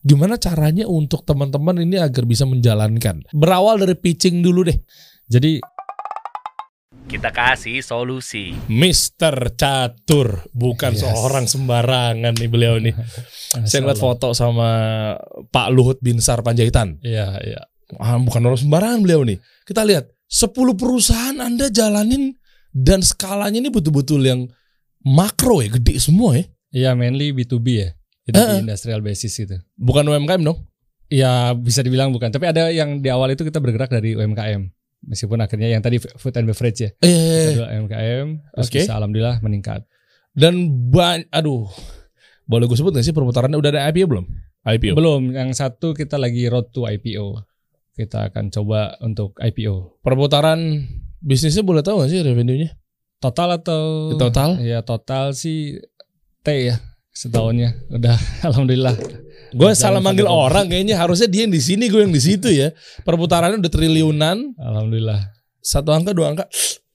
Gimana caranya untuk teman-teman ini agar bisa menjalankan? Berawal dari pitching dulu deh. Jadi Kita kasih solusi. Mister Catur, bukan Yes. seorang sembarangan nih beliau nih. Saya ngeliat foto sama Pak Luhut Binsar Panjaitan. Iya, iya. Ah, bukan orang sembarangan beliau nih. Kita lihat 10 perusahaan Anda jalanin dan skalanya ini betul-betul yang makro ya, gede semua ya. Iya, mainly B2B ya. Jadi Heeh. di industrial basis gitu. Bukan UMKM dong. Ya bisa dibilang bukan, tapi ada yang di awal itu kita bergerak dari UMKM. Meskipun akhirnya yang tadi food and beverage ya. Eh, Kedua UMKM, terus Oke. bisa alhamdulillah meningkat. dan ban aduh. Boleh gue sebut gak sih perputarannya udah ada IPO belum? IPO. Belum, yang satu kita lagi road to IPO. Kita akan coba untuk IPO. Perputaran bisnisnya boleh tahu gak sih revenue-nya? Total atau Total? Ya total sih T ya setahunnya. Udah alhamdulillah. Gue salah manggil orang kayaknya harusnya dia yang di sini gue yang di situ ya. Perputarannya udah triliunan, Alhamdulillah. satu angka dua angka.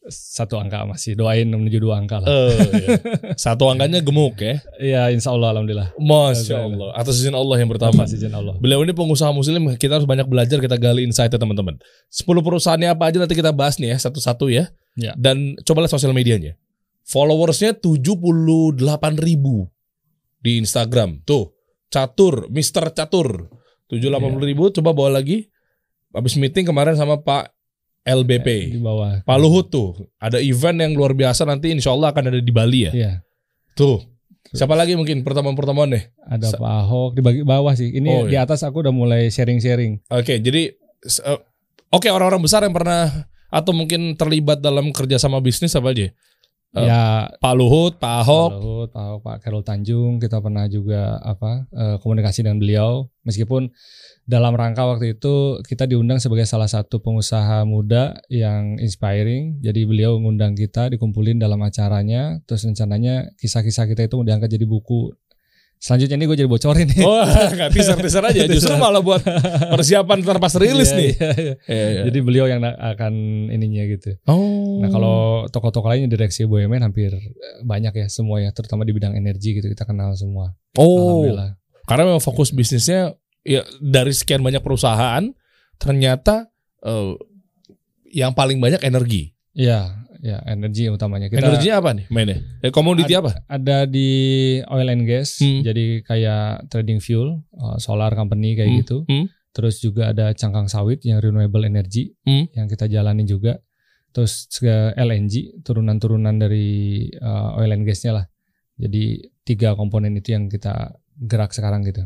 Satu angka masih doain menuju dua angka lah. Eh, iya. Satu angkanya gemuk ya. Iya, insya Allah alhamdulillah. Masya Allah. Atas izin Allah yang pertama. Masih izin Allah. Beliau ini pengusaha muslim, kita harus banyak belajar, kita gali insight teman-teman. 10 perusahaannya apa aja nanti kita bahas nih ya, satu-satu ya. Ya. Dan coba lihat sosial medianya. Followersnya 78 ribu di Instagram. Tuh, Catur, Mr. Catur. 780 ribu, coba bawa lagi. Habis meeting kemarin sama Pak LBP. Di bawah. Pak Luhut tuh, ada event yang luar biasa nanti insya Allah akan ada di Bali ya. Iya. Tuh, siapa lagi mungkin pertemuan-pertemuan deh? Ada Sa- Pak Ahok di bawah sih. Ini Oh, di iya. atas aku udah mulai sharing-sharing. Oke, jadi s- eh, oke orang-orang besar yang pernah atau mungkin terlibat dalam kerjasama bisnis apa aja? Eh, ya Pak Luhut, Pak Ahok. Pak Luhut, Pak Ahok, Pak Khairul Tanjung, kita pernah juga apa eh, komunikasi dengan beliau. Meskipun dalam rangka waktu itu kita diundang sebagai salah satu pengusaha muda yang inspiring. Jadi beliau ngundang kita, dikumpulin dalam acaranya. Terus rencananya kisah-kisah kita itu diangkat jadi buku. Selanjutnya ini gue jadi bocorin nih. Oh, nggak teaser-teaser aja. Justru malah buat persiapan ntar pas rilis Iya, nih. iya, iya. Iya, iya. Jadi beliau yang akan ininya gitu. oh. Nah kalau toko-toko lainnya direksi BUMN hampir banyak ya semua ya, terutama di bidang energi gitu kita kenal semua. oh, Alhamdulillah. karena memang fokus bisnisnya ya dari sekian banyak perusahaan ternyata eh, yang paling banyak energi. Iya, ya energi utamanya. Kita Energinya apa nih mainnya? Eh, komoditi apa? ada di oil and gas, Hmm. jadi kayak trading fuel, uh, solar company kayak Hmm, gitu. hmm. Terus juga ada cangkang sawit yang renewable energy Hmm. yang kita jalani juga. Terus ke LNG, turunan-turunan dari uh, oil and gasnya lah. Jadi tiga komponen itu yang kita gerak sekarang gitu.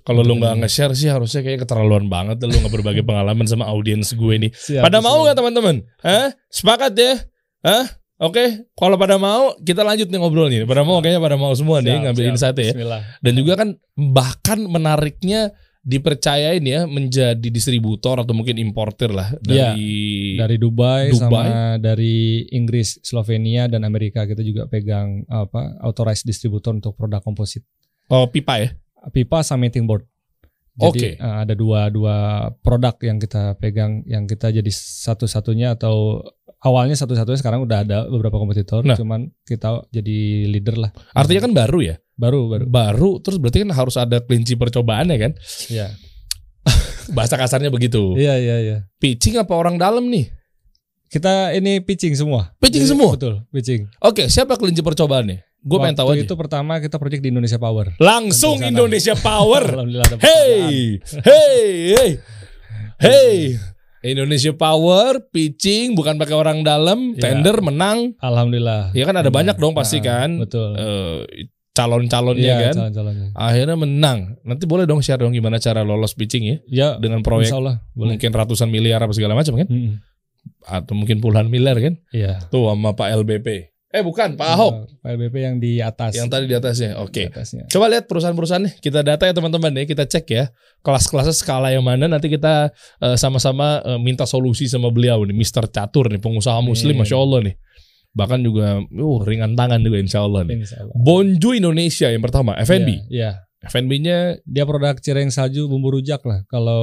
Kalau lu Hmm. nggak nge-share sih harusnya kayak keterlaluan banget lu nggak berbagi pengalaman sama audiens gue nih. Siap, Pada mau siap. nggak teman-teman? Hah? Sepakat ya? Hah? Oke, kalau pada mau kita lanjut nih ngobrol nih. Pada mau kayaknya pada mau semua nih Siap, ngambil siap. insight ya. Bismillah. Dan juga kan bahkan menariknya dipercayain ya menjadi distributor atau mungkin importer lah Iya, dari Dari Dubai, Dubai. sama dari Inggris, Slovenia dan Amerika kita juga pegang apa authorized distributor untuk produk komposit. oh, pipa ya. Pipa sama melting board. Oke. Jadi eh, ada dua dua produk yang kita pegang yang kita jadi satu-satunya atau awalnya satu-satunya sekarang udah ada beberapa kompetitor, Nah. cuman kita jadi leader lah. Artinya kan baru ya. baru baru. Baru terus berarti kan harus ada kelinci percobaannya kan. Iya. Bahasa kasarnya begitu. Iya iya iya. Pitching apa orang dalam nih? Kita ini pitching semua. Pitching Jadi- semua? Betul, pitching. Oke, siapa kelinci percobaannya? Gue pengen tahu aja. Itu pertama kita project di Indonesia Power. Langsung. Indonesia Power. Hey, hey, hey, hey. Indonesia Power, pitching bukan pakai orang dalam, Iya. tender menang. Alhamdulillah. Ya kan ada banyak dong pasti Ah, kan. Betul. eh, calon-calonnya Iya, kan. calon-calonnya. Akhirnya menang. Nanti boleh dong share dong gimana cara lolos pitching ya Ya, dengan proyek insya Allah boleh. mungkin ratusan miliar apa segala macam kan? Mm-mm. Atau mungkin puluhan miliar kan? Iya. Tuh sama Pak LBP. Eh bukan, Pak Ahok. Pak LBP yang di atas. Yang tadi di atasnya. Oke. Atasnya. Coba lihat perusahaan-perusahaan nih, kita data ya teman-teman ya, kita cek ya kelas-kelasnya skala yang mana. Nanti kita eh, sama-sama eh, minta solusi sama beliau nih, Mr. Catur nih, pengusaha Muslim, Amin. masya Allah nih. Bahkan juga, uh, ringan tangan juga insya Allah nih. Insya Allah. Bonju Indonesia yang pertama, FNB. Iya, iya. FNB-nya, Dia produk cireng salju bumbu rujak lah. Kalau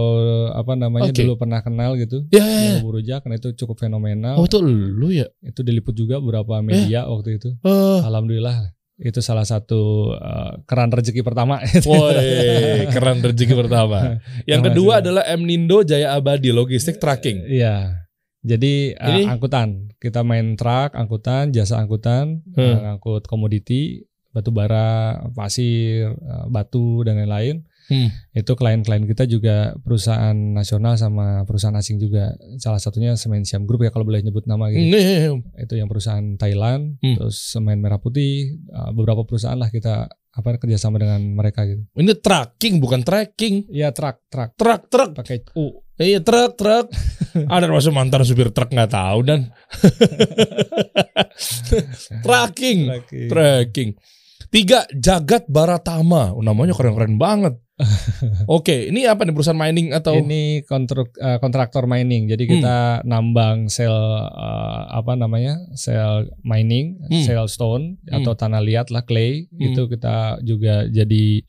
apa namanya Oke. dulu pernah kenal gitu. ya, ya, ya. Bumbu rujak karena itu cukup fenomenal. Oh itu lu ya? Itu diliput juga beberapa media waktu itu. Eh, Alhamdulillah Itu salah satu uh, keran rezeki pertama. Woi, keren rezeki pertama. Yang Yang kedua adalah M Nindo Jaya Abadi Logistik Tracking. Iya. Jadi uh, angkutan, kita main truk, angkutan, jasa angkutan, Hmm. uh, ngangkut komoditi, batu bara, pasir, uh, batu dan lain-lain. Hmm. Itu klien-klien kita juga perusahaan nasional sama perusahaan asing juga. Salah satunya Semen Siam Group ya kalau boleh nyebut nama gitu. Nih, Itu yang perusahaan Thailand, Hmm. terus Semen Merah Putih, uh, beberapa perusahaan lah kita apa kerjasama dengan mereka gitu. ini tracking bukan tracking. Iya truk, truk Truk, truk. pakai U. Iya truk, truk. Ada masuk mantan supir truk nggak tahu dan tracking, Tracking. tracking. Tiga Jagat Baratama, oh, namanya keren-keren banget. Oke, ini apa nih perusahaan mining atau? Ini kontrak eh, kontraktor mining. Hmm. Jadi kita nambang sel eh, apa namanya? sel mining, Hmm. sel stone Hmm. atau tanah liat lah clay. Hmm. Itu kita juga jadi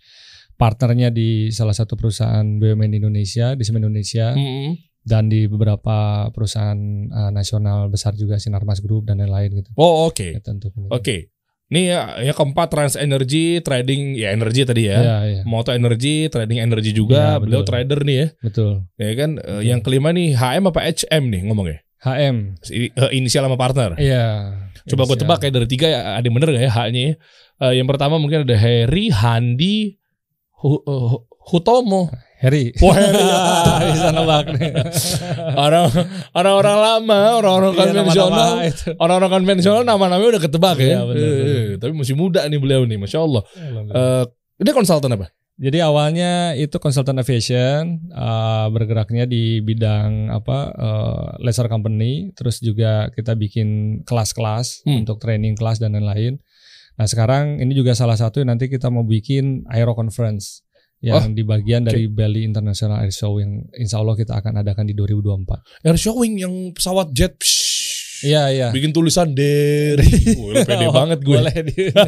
partnernya di salah satu perusahaan BUMN di Indonesia, di Semen Indonesia Mm-mm. dan di beberapa perusahaan eh, nasional besar juga Sinarmas Group dan lain-lain gitu. Oh oke, Ya, tentu. oke. Ini ya, yang keempat Trans Energy Trading ya energi tadi ya. Iya, iya. Moto Energy, Trading Energy juga. Iya, Beliau betul. trader nih ya. Betul. Ya kan. Eh, Yang kelima nih HM apa HM nih ngomongnya? HM. Si- Inisial sama partner. Iya. Coba gue tebak kayak dari tiga ya, ada yang bener gak ya H-nya ya? Eh, yang pertama mungkin ada Harry, Handi, Hu- Hu- Hutomo. Harry. Wah, Harry. Bisa nebak nih. Orang orang-orang lama, orang-orang Iya, konvensional, itu. orang-orang konvensional nama-namanya udah ketebak ya. Iya, bener, Eh, bener. Tapi masih muda nih beliau nih, masya Allah. Eh, ini konsultan apa? Jadi awalnya itu konsultan aviation, uh, bergeraknya di bidang apa uh, laser company, terus juga kita bikin kelas-kelas Hmm. untuk training kelas dan lain-lain. Nah sekarang ini juga salah satu yang nanti kita mau bikin aero conference yang di bagian dari Bali International Air Show yang insya Allah kita akan adakan di 2024. Air showing yang pesawat jet. psh, Iya iya. Bikin tulisan dari. Wah, pede Oh, banget gue. Boleh.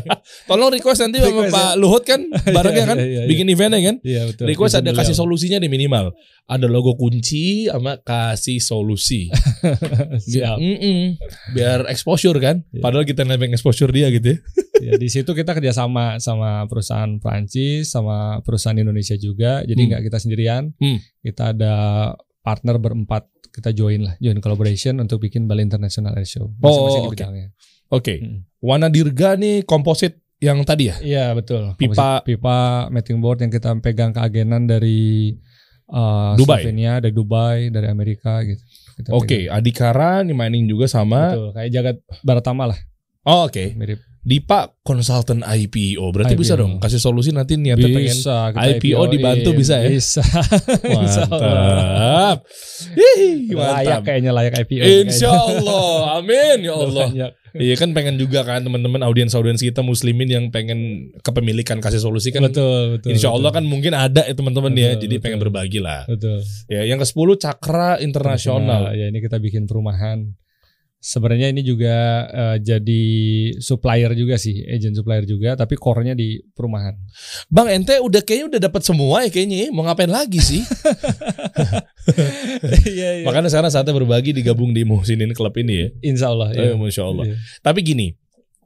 Tolong request nanti sama Request, Pak Luhut kan, barengnya Iya, kan, iya, iya, bikin eventnya kan. Iya betul. Request ada beliau. kasih solusinya di minimal. Ada logo kunci sama kasih solusi. Siap. Mm-mm. Biar exposure kan. Iya. Padahal kita nebeng exposure dia gitu ya. ya di situ kita kerjasama sama perusahaan Prancis sama perusahaan Indonesia juga jadi Hmm. nggak kita sendirian Hmm. kita ada partner berempat kita join lah join collaboration untuk bikin Bali International Air Show masing-masing Oh, di oke. bidangnya Oke. Hmm. Wana Dirga nih komposit yang tadi ya. iya betul Pipa- Komposit pipa mating board yang kita pegang keagenan dari uh, Dubai. Slovenia dari Dubai dari Amerika gitu Oke, Adikara nih mining juga sama. betul kayak jagat Baratama lah Oh, oke. mirip Dipa konsultan IPO. Berarti bisa IPO. dong kasih solusi nanti niatnya pengen bisa kita IPO dibantu bisa ya? bisa mantap. Hihi, layak mantap. kayaknya layak IPO Insya Allah, amin ya Allah. Iya kan pengen juga kan teman-teman audiens-audiens kita muslimin yang pengen kepemilikan kasih solusi kan. betul betul Insya Allah betul. kan mungkin ada ya teman-teman ya, jadi betul. pengen berbagi lah. betul Ya, yang ke-10 Cakra Internasional. Ya ini kita bikin perumahan sebenarnya ini juga eh, jadi supplier juga sih agent supplier juga tapi core-nya di perumahan Bang ente udah kayaknya udah dapat semua ya kayaknya. ya. Mau ngapain lagi sih? iya Makanya sekarang saatnya berbagi digabung di Muhsinin Club ini ya. Insya Allah Eh, iya. Masya Allah. Iya. Tapi gini,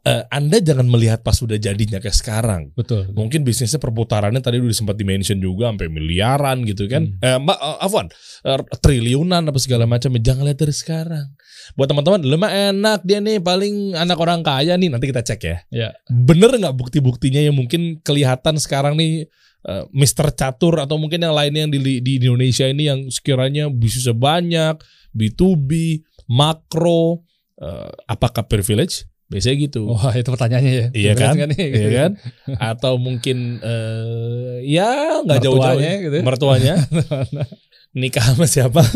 eh, Anda jangan melihat pas sudah jadinya kayak sekarang. betul Mungkin bisnisnya perputarannya tadi udah sempat dimention juga sampai miliaran gitu kan. Hmm. Eh, Mbak, eh, Afwan, eh, triliunan apa segala macam. Jangan lihat dari sekarang. Buat teman-teman, lemah enak dia nih paling anak orang kaya nih. Nanti kita cek ya. ya Bener nggak bukti-buktinya yang mungkin kelihatan sekarang nih eh, Mr. Catur atau mungkin yang lainnya yang di, di Indonesia ini yang sekiranya bisnisnya banyak, B2B, makro, eh, apakah privilege? Biasanya gitu. wah itu pertanyaannya ya Iya kan? Nih? Iya kan? Atau mungkin eh, ya nggak jauh-jauh ya. gitu ya. mertuanya nikah sama siapa?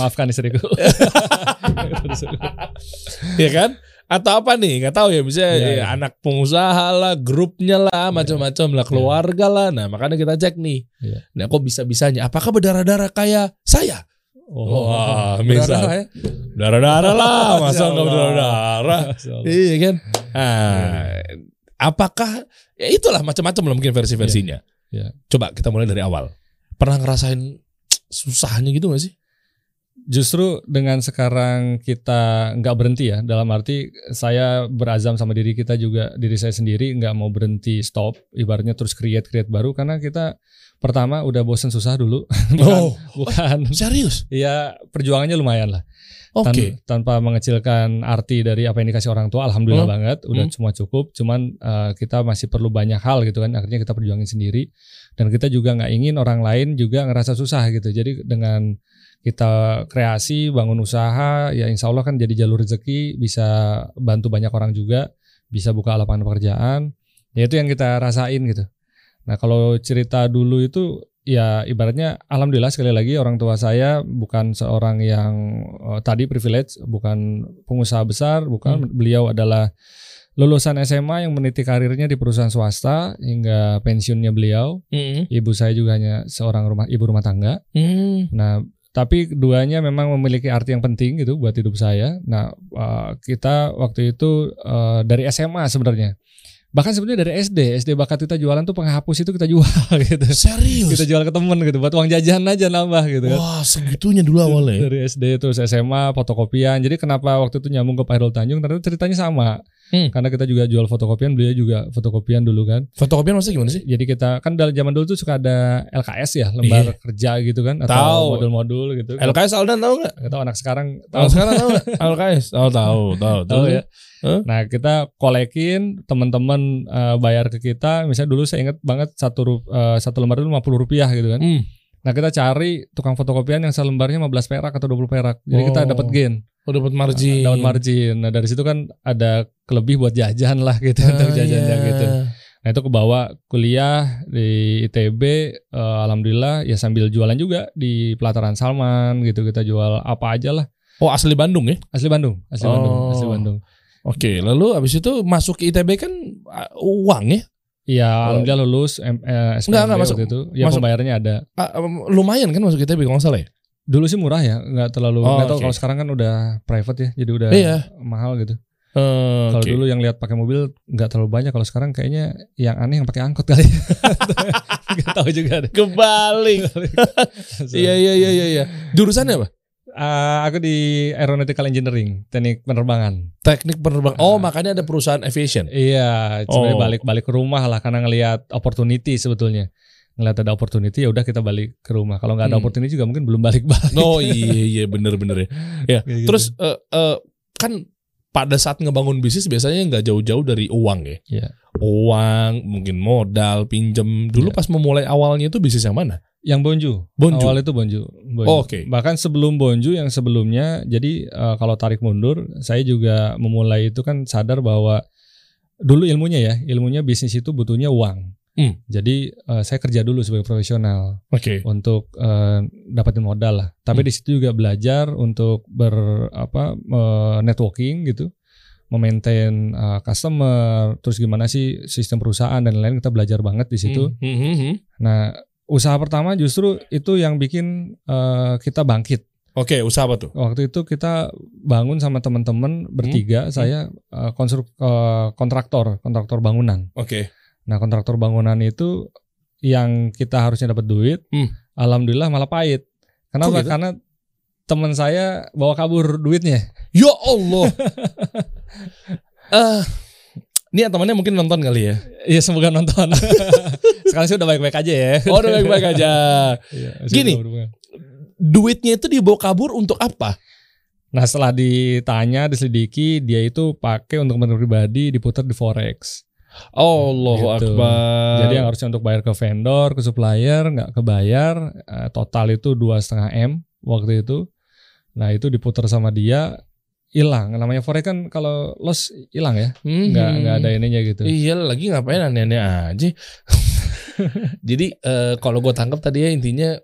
maafkan istriku ya kan? Atau apa nih? Nggak tahu ya. Bisa Iya, ya, iya. anak pengusaha lah, grupnya lah, macam-macam lah, keluarga lah. Nah makanya kita cek nih. Iya. Nah kok bisa bisanya? Apakah berdarah-darah kayak saya? Wah, misal. berdarah ya? Darah-darah lah, masa Ya nggak? Masya Allah. Iya kan? Nah, apakah ya itulah macam-macam lah mungkin versi-versinya. Iya. Coba kita mulai dari awal. Pernah ngerasain susahnya gitu gak sih? Justru dengan sekarang kita nggak berhenti ya, dalam arti saya berazam sama diri kita juga, diri saya sendiri nggak mau berhenti stop, ibaratnya terus create create baru karena kita pertama udah bosen susah dulu, bukan, Oh, bukan, serius? ya perjuangannya lumayan lah, Oke. Tan- tanpa mengecilkan arti dari apa yang dikasih orang tua, alhamdulillah Hmm. banget, udah Hmm. semua cukup, cuman eh, kita masih perlu banyak hal gitu kan, akhirnya kita perjuangin sendiri, dan kita juga nggak ingin orang lain juga ngerasa susah gitu, jadi dengan kita kreasi, bangun usaha, ya insya Allah kan jadi jalur rezeki, bisa bantu banyak orang juga, bisa buka lapangan pekerjaan, ya itu yang kita rasain gitu. Nah kalau cerita dulu itu ya ibaratnya alhamdulillah sekali lagi orang tua saya bukan seorang yang eh, tadi privilege, bukan pengusaha besar, bukan beliau adalah lulusan SMA yang meniti karirnya di perusahaan swasta hingga pensiunnya beliau. Hmm. Ibu saya juga hanya seorang rumah ibu rumah tangga. Hmm. Nah, tapi keduanya memang memiliki arti yang penting gitu buat hidup saya. Nah, eh, kita waktu itu eh, dari SMA sebenarnya. Bahkan sebenarnya dari SD, SD bakat kita jualan tuh penghapus itu kita jual gitu. Serius? Kita jual ke temen gitu buat uang jajan aja nambah gitu kan. Wah, segitunya dulu awalnya. Dari SD terus SMA, fotokopian. Jadi kenapa waktu itu nyambung ke Pak Hairul Tanjung ternyata ceritanya sama. Hmm. Karena kita juga jual fotokopian, beliau juga fotokopian dulu kan. Fotokopian maksudnya gimana sih? Jadi kita kan dalam zaman dulu tuh suka ada LKS ya, lembar kerja gitu kan atau. Tahu. modul-modul gitu. LKS Aldan tahu nggak? Gak tahu anak sekarang Tahu tahu sekarang tahu nggak? LKS. Oh tahu, tahu, tahu ya. Hah? Nah kita kolekin teman-teman eh, bayar ke kita. Misalnya dulu saya ingat banget satu eh, satu lembar itu lima puluh rupiah gitu kan. Hmm. Nah kita cari tukang fotokopian yang selembarnya 15 perak atau 20 perak. Jadi kita Oh. dapat gain, Oh dapat margin. dapat margin. Nah dari situ kan ada kelebih buat jajan lah gitu Ah, untuk jajannya iya. gitu. Nah itu kebawa kuliah di ITB, eh, alhamdulillah ya sambil jualan juga di pelataran Salman gitu kita jual apa aja lah. Oh asli Bandung ya? Asli Bandung, asli Bandung, Oh. asli Bandung. Oke, lalu abis itu masuk ke ITB kan uh, uang ya? Iya, alhamdulillah lulus M, eh, SPMB Enggak, enggak, masuk- waktu itu. Ya masuk- pembayarannya ada. Um, lumayan kan masuk ITB kalau nggak salah ya? Dulu sih murah ya, nggak terlalu. Oh, nggak tahu oke. kalau sekarang kan udah private ya, jadi udah Iya. mahal gitu. Eh, Kalau dulu yang lihat pakai mobil nggak terlalu banyak. Kalau sekarang kayaknya yang aneh yang pakai angkot kali. Nggak tahu juga deh. kebalik. Iya iya iya iya. iya. Jurusannya apa? Ah, aku di aeronautical engineering, teknik penerbangan. Teknik penerbang. Oh Ah. makanya ada perusahaan aviation. Iya, sebenarnya Oh. balik-balik ke rumah lah karena ngelihat opportunity sebetulnya. Ngelihat ada opportunity ya udah kita balik ke rumah. Kalau nggak ada Hmm. opportunity juga mungkin belum balik-balik. Oh iya iya bener bener ya. Ya. Gitu. Terus eh, eh, kan pada saat ngebangun bisnis biasanya nggak jauh-jauh dari uang ya. Iya. Uang, mungkin modal, pinjem. Dulu Iya. pas memulai awalnya itu bisnis yang mana? Yang Bonju. Bonju. Awal itu Bonju. Bonju. Oh, oke. Bahkan sebelum Bonju yang sebelumnya, jadi eh, kalau tarik mundur, saya juga memulai itu kan sadar bahwa dulu ilmunya ya, ilmunya bisnis itu butuhnya uang. Hmm. Jadi eh, saya kerja dulu sebagai profesional Oke. untuk eh, dapatin modal lah. Tapi Hmm. di situ juga belajar untuk ber apa eh, networking gitu, memaintain eh, customer, terus gimana sih sistem perusahaan dan lain-lain kita belajar banget di situ. Hmm, hmm. Nah, usaha pertama justru itu yang bikin eh, kita bangkit. Oke, usaha apa tuh? Waktu itu kita bangun sama teman-teman bertiga, saya eh, konstruk eh, kontraktor, kontraktor bangunan. Oke. Nah, kontraktor bangunan itu yang kita harusnya dapat duit, Hmm. alhamdulillah malah pahit. Kenapa? Gitu? Karena teman saya bawa kabur duitnya. Ya Allah. Eh, ini temannya mungkin nonton kali ya. Iya, semoga nonton. Sekarang sih udah baik-baik aja ya. Oh, udah baik-baik aja. Iya, Gini. Duitnya itu dibawa kabur untuk apa? Nah setelah ditanya, diselidiki, dia itu pakai untuk kepentingan pribadi diputar di forex. Allahu Gitu. Akbar. Jadi yang harusnya untuk bayar ke vendor, ke supplier, nggak kebayar. Eh, total itu dua setengah m waktu itu. Nah itu diputar sama dia, hilang. Namanya forex kan kalau loss hilang ya, Mhm. nggak nggak ada ininya gitu. Iya lagi ngapain aneh-aneh aja. Jadi eh, kalau gue tangkap tadi ya intinya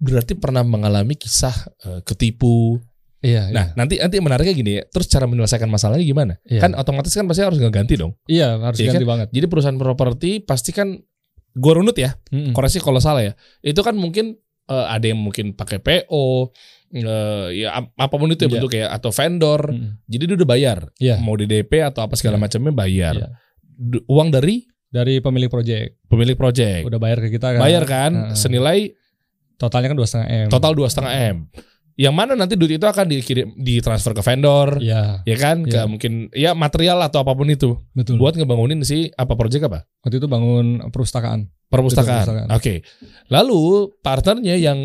berarti pernah mengalami kisah eh, ketipu. Iya, Nah nanti nanti menariknya gini ya. Terus cara menyelesaikan masalahnya gimana? iya. Kan otomatis kan pasti harus ngeganti dong. iya harus Iya ganti banget. Jadi perusahaan properti pasti kan gue runut ya. Mm-mm. Koreksi kalau salah ya. Itu kan mungkin eh, ada yang mungkin pakai PO. Eh, ya ap- apa pun itu ya Iya. bentuk ya atau vendor. Mm-mm. Jadi dia udah bayar. Iya. Mau di DP atau apa segala Iya. macamnya bayar. Du- Uang dari Dari pemilik proyek pemilik proyek. udah bayar ke kita kan. bayar kan Heeh. senilai Totalnya kan dua setengah m. total dua setengah m Yang mana nanti duit itu akan dikirim ditransfer ke vendor, Iya, ya kan? Ke Iya. mungkin ya material atau apa pun itu betul. buat ngebangunin si apa proyek apa? Waktu itu bangun perpustakaan. Perpustakaan. perpustakaan. Oke. Lalu partnernya yang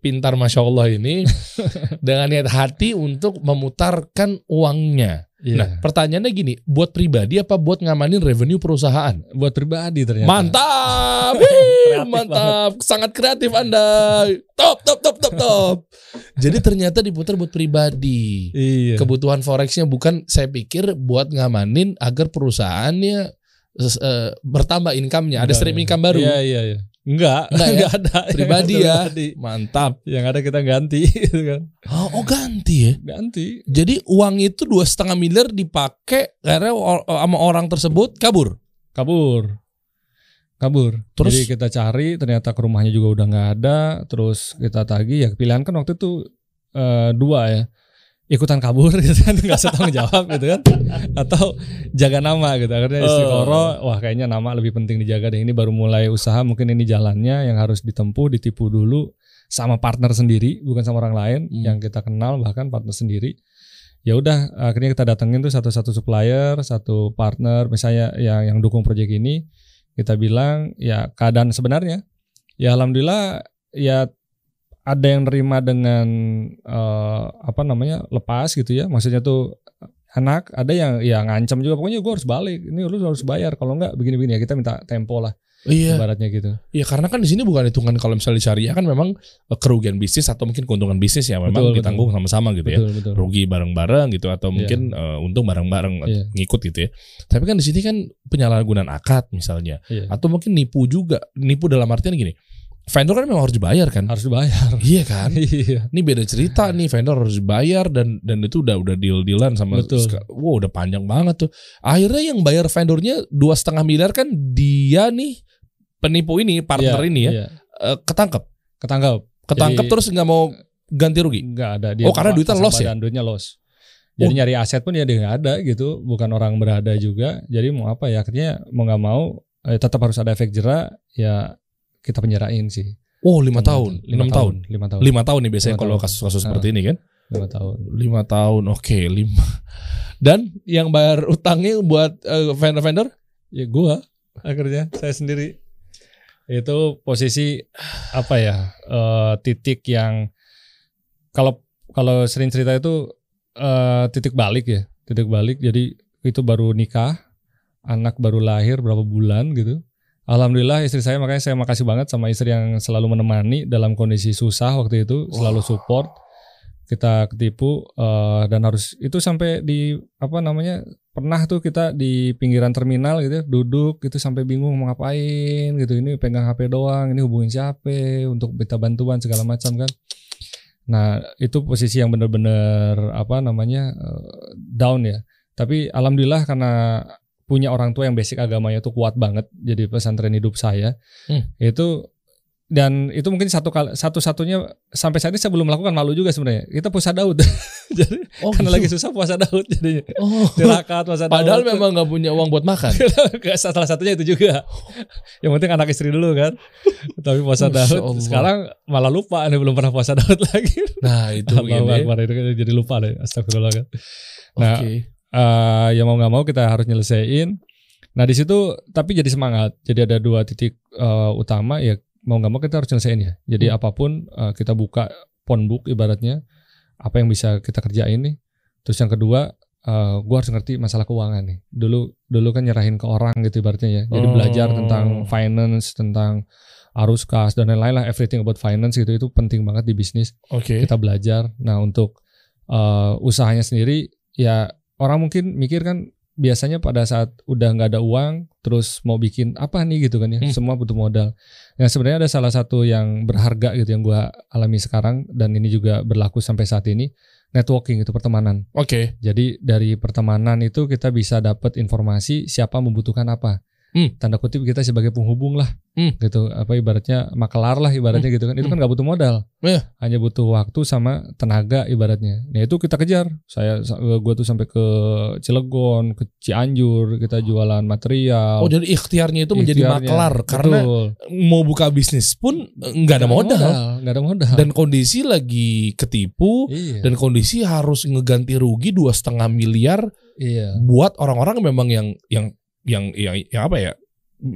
pintar masya Allah ini dengan niat hati untuk memutarkan uangnya. Iya. Nah, pertanyaannya gini, buat pribadi apa buat ngamanin revenue perusahaan? buat pribadi ternyata. Mantap, Wih, mantap, sangat kreatif Anda. Top, top, top, top, top. Jadi ternyata diputar buat pribadi. Iya. Kebutuhan forexnya bukan saya pikir buat ngamanin agar perusahaannya eh, bertambah income-nya, ada stream income baru. Iya, iya, iya. Enggak, Enggak ya? enggak ada. Pribadi ya. pribadi. Mantap. Yang ada kita ganti gitu kan. Oh, oh ganti ya. Ganti. Jadi uang itu dua setengah miliar dipakai karena sama orang tersebut kabur. Kabur. Kabur. Terus? Jadi kita cari ternyata ke rumahnya juga udah nggak ada, terus kita tagih ya pilihan kan waktu itu eh, dua ya. Ikutan kabur gitu kan nggak usah tanggung jawab gitu kan atau jaga nama gitu akhirnya istri Oh. wah kayaknya nama lebih penting dijaga deh ini baru mulai usaha mungkin ini jalannya yang harus ditempuh ditipu dulu sama partner sendiri bukan sama orang lain Hmm. yang kita kenal bahkan partner sendiri ya udah akhirnya kita datengin tuh satu-satu supplier satu partner misalnya yang yang dukung proyek ini kita bilang ya keadaan sebenarnya ya alhamdulillah ya ada yang nerima dengan eh, apa namanya lepas gitu ya maksudnya tuh anak ada yang ya ngancam juga pokoknya gue harus balik ini lu harus bayar kalau enggak begini-begini ya kita minta tempo lah Iya. ibaratnya gitu Iya karena kan di sini bukan hitungan kalau misalnya di syariah kan memang eh, kerugian bisnis atau mungkin keuntungan bisnis ya memang Betul, ditanggung sama-sama gitu ya. betul betul Rugi bareng-bareng gitu atau mungkin eh, untung bareng-bareng Iya. ngikut gitu ya. Tapi kan di sini kan penyalahgunaan akad misalnya Iya. atau mungkin nipu juga. Nipu dalam artian gini. Vendor kan memang harus dibayar kan? harus dibayar Iya kan? iya Ini beda cerita nih vendor harus dibayar dan dan itu udah udah deal dealan sama Betul. wow udah panjang banget tuh akhirnya yang bayar vendornya dua setengah miliar kan dia nih penipu ini partner Iya, ini ya iya. eh, ketangkep ketangkap ketangkep Jadi- terus nggak mau ganti rugi Enggak ada dia Oh, karena duitnya loss ya? duitnya loss jadi Oh. nyari aset pun ya dia nggak ada gitu bukan orang berada juga jadi mau apa ya akhirnya mau nggak mau eh, tetap harus ada efek jerak ya kita penjarain sih. Oh lima tahun? lima enam tahun? lima tahun. Lima tahun nih biasanya kalau kasus-kasus Ah. seperti ini kan? Lima tahun. Lima tahun oke lima. Dan yang bayar utangnya buat eh, vendor-vendor? Ya gua akhirnya. Saya sendiri. Itu posisi apa ya eh, titik yang kalau kalau sering cerita itu eh, titik balik ya. Titik balik. Jadi itu baru nikah anak baru lahir berapa bulan gitu Alhamdulillah istri saya makanya saya makasih banget sama istri yang selalu menemani dalam kondisi susah waktu itu selalu Wah. support kita ketipu eh, dan harus itu sampai di apa namanya pernah tuh kita di pinggiran terminal gitu ya, duduk gitu sampai bingung mau ngapain gitu ini pegang HP doang ini hubungin siapa untuk minta bantuan segala macam kan nah itu posisi yang benar-benar apa namanya eh, down ya tapi alhamdulillah karena punya orang tua yang basic agamanya tuh kuat banget jadi pesantren hidup saya Hmm. itu dan itu mungkin satu kali satu-satunya sampai saat ini saya belum melakukan malu juga sebenarnya kita puasa Daud jadi oh karena gitu. lagi susah puasa Daud jadinya oh tirakat puasa Daud padahal memang nggak punya uang buat makan salah satunya itu juga. Yang penting anak istri dulu kan. Tapi puasa Daud Allah. sekarang malah lupa nih belum pernah puasa Daud lagi. nah itu Akbar itu kan jadi lupa deh. Astagfirullah kan. Nah, oke Eh, ya mau nggak mau kita harus nyelesain. Nah di situ tapi jadi semangat. Jadi ada dua titik eh, utama ya mau nggak mau kita harus nyelesain ya. Jadi Hmm. apa pun eh, kita buka phonebook ibaratnya apa yang bisa kita kerjain nih. Terus yang kedua eh gue harus ngerti masalah keuangan nih. Dulu dulu kan nyerahin ke orang gitu ibaratnya ya. Jadi Oh. belajar tentang finance, tentang arus kas dan lain-lain lah everything about finance gitu itu penting banget di bisnis oke kita belajar. Nah untuk eh, usahanya sendiri ya orang mungkin mikir kan biasanya pada saat udah nggak ada uang terus mau bikin apa nih gitu kan ya Hmm. semua butuh modal. Nah sebenarnya ada salah satu yang berharga gitu yang gua alami sekarang dan ini juga berlaku sampai saat ini networking itu pertemanan. oke Jadi dari pertemanan itu kita bisa dapat informasi siapa membutuhkan apa. Hmm. tanda kutip kita sebagai penghubung lah Hmm. gitu apa ibaratnya makelar lah ibaratnya gitu kan itu kan nggak butuh modal Iya. hanya butuh waktu sama tenaga ibaratnya nah itu kita kejar saya gue tuh sampai ke Cilegon ke Cianjur kita jualan material Oh jadi ikhtiarnya itu menjadi Ikhtiarnya. makelar karena Betul. mau buka bisnis pun nggak ada modal. nggak ada modal dan kondisi lagi ketipu iya dan kondisi harus ngeganti rugi dua setengah miliar iya buat orang-orang memang yang yang yang yang, yang apa ya?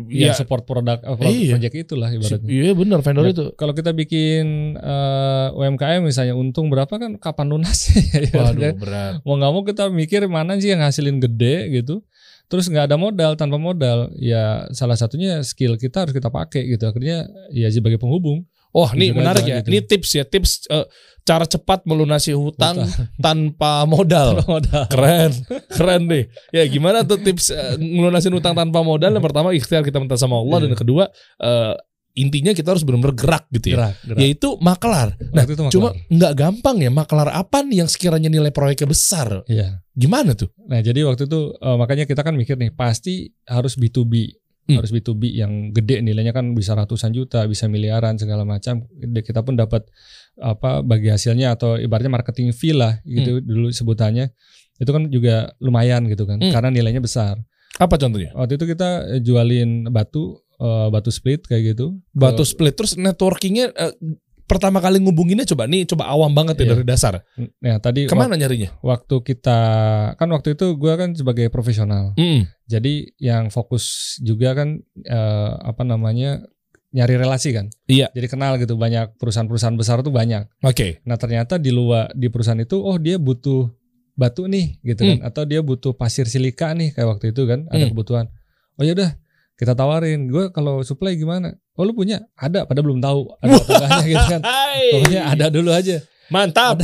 yang support produk eh, produk Iya. project itulah ibaratnya Iya benar vendor Ya, itu. Kalau kita bikin eh, UMKM misalnya untung berapa kan kapan lunasnya? ya, Waduh kan? berat. Mau nggak mau kita mikir mana sih yang hasilin gede gitu. Terus nggak ada modal tanpa modal ya salah satunya skill kita harus kita pakai gitu. Akhirnya ya sebagai penghubung. Oh, ini menarik ya. gitu. Ini tips ya, tips eh, cara cepat melunasi hutang Hutang. tanpa modal. Keren, keren deh. Ya gimana tuh tips eh, ngelunasin hutang tanpa modal? Yang pertama ikhtiar kita minta sama Allah dan Iya. yang kedua eh, intinya kita harus benar-benar gerak gitu ya. Gerak, gerak. Yaitu makelar. Nah, Waktu itu makelar. cuma nggak gampang ya makelar apa nih yang sekiranya nilai proyeknya besar? Iya. Gimana tuh? Nah jadi waktu itu eh, makanya kita kan mikir nih pasti harus B2B. Hmm. Harus B2B yang gede nilainya kan bisa ratusan juta, bisa miliaran segala macam. Kita pun dapat apa bagi hasilnya atau ibaratnya marketing fee lah gitu dulu sebutannya. Itu kan juga lumayan gitu kan Hmm. karena nilainya besar. Apa contohnya? Waktu itu kita eh, jualin batu eh, batu split kayak gitu. Batu split terus networkingnya eh, pertama kali ngubunginnya coba nih coba awam banget ya Iya. dari dasar. Nah, tadi Ke mana nyarinya? waktu kita kan waktu itu gua kan sebagai profesional. Mm. Jadi yang fokus juga kan eh, apa namanya nyari relasi kan. Iya. Jadi kenal gitu banyak perusahaan-perusahaan besar tuh banyak. Oke. Nah ternyata di luar di perusahaan itu oh dia butuh batu nih gitu kan atau dia butuh pasir silika nih kayak waktu itu kan ada Hmm. kebutuhan. Oh ya udah kita tawarin. Gue kalau supply gimana? Oh lu punya? Ada. Padahal belum tahu ada apa enggaknya gitu kan. Pokoknya ada dulu aja. Mantap.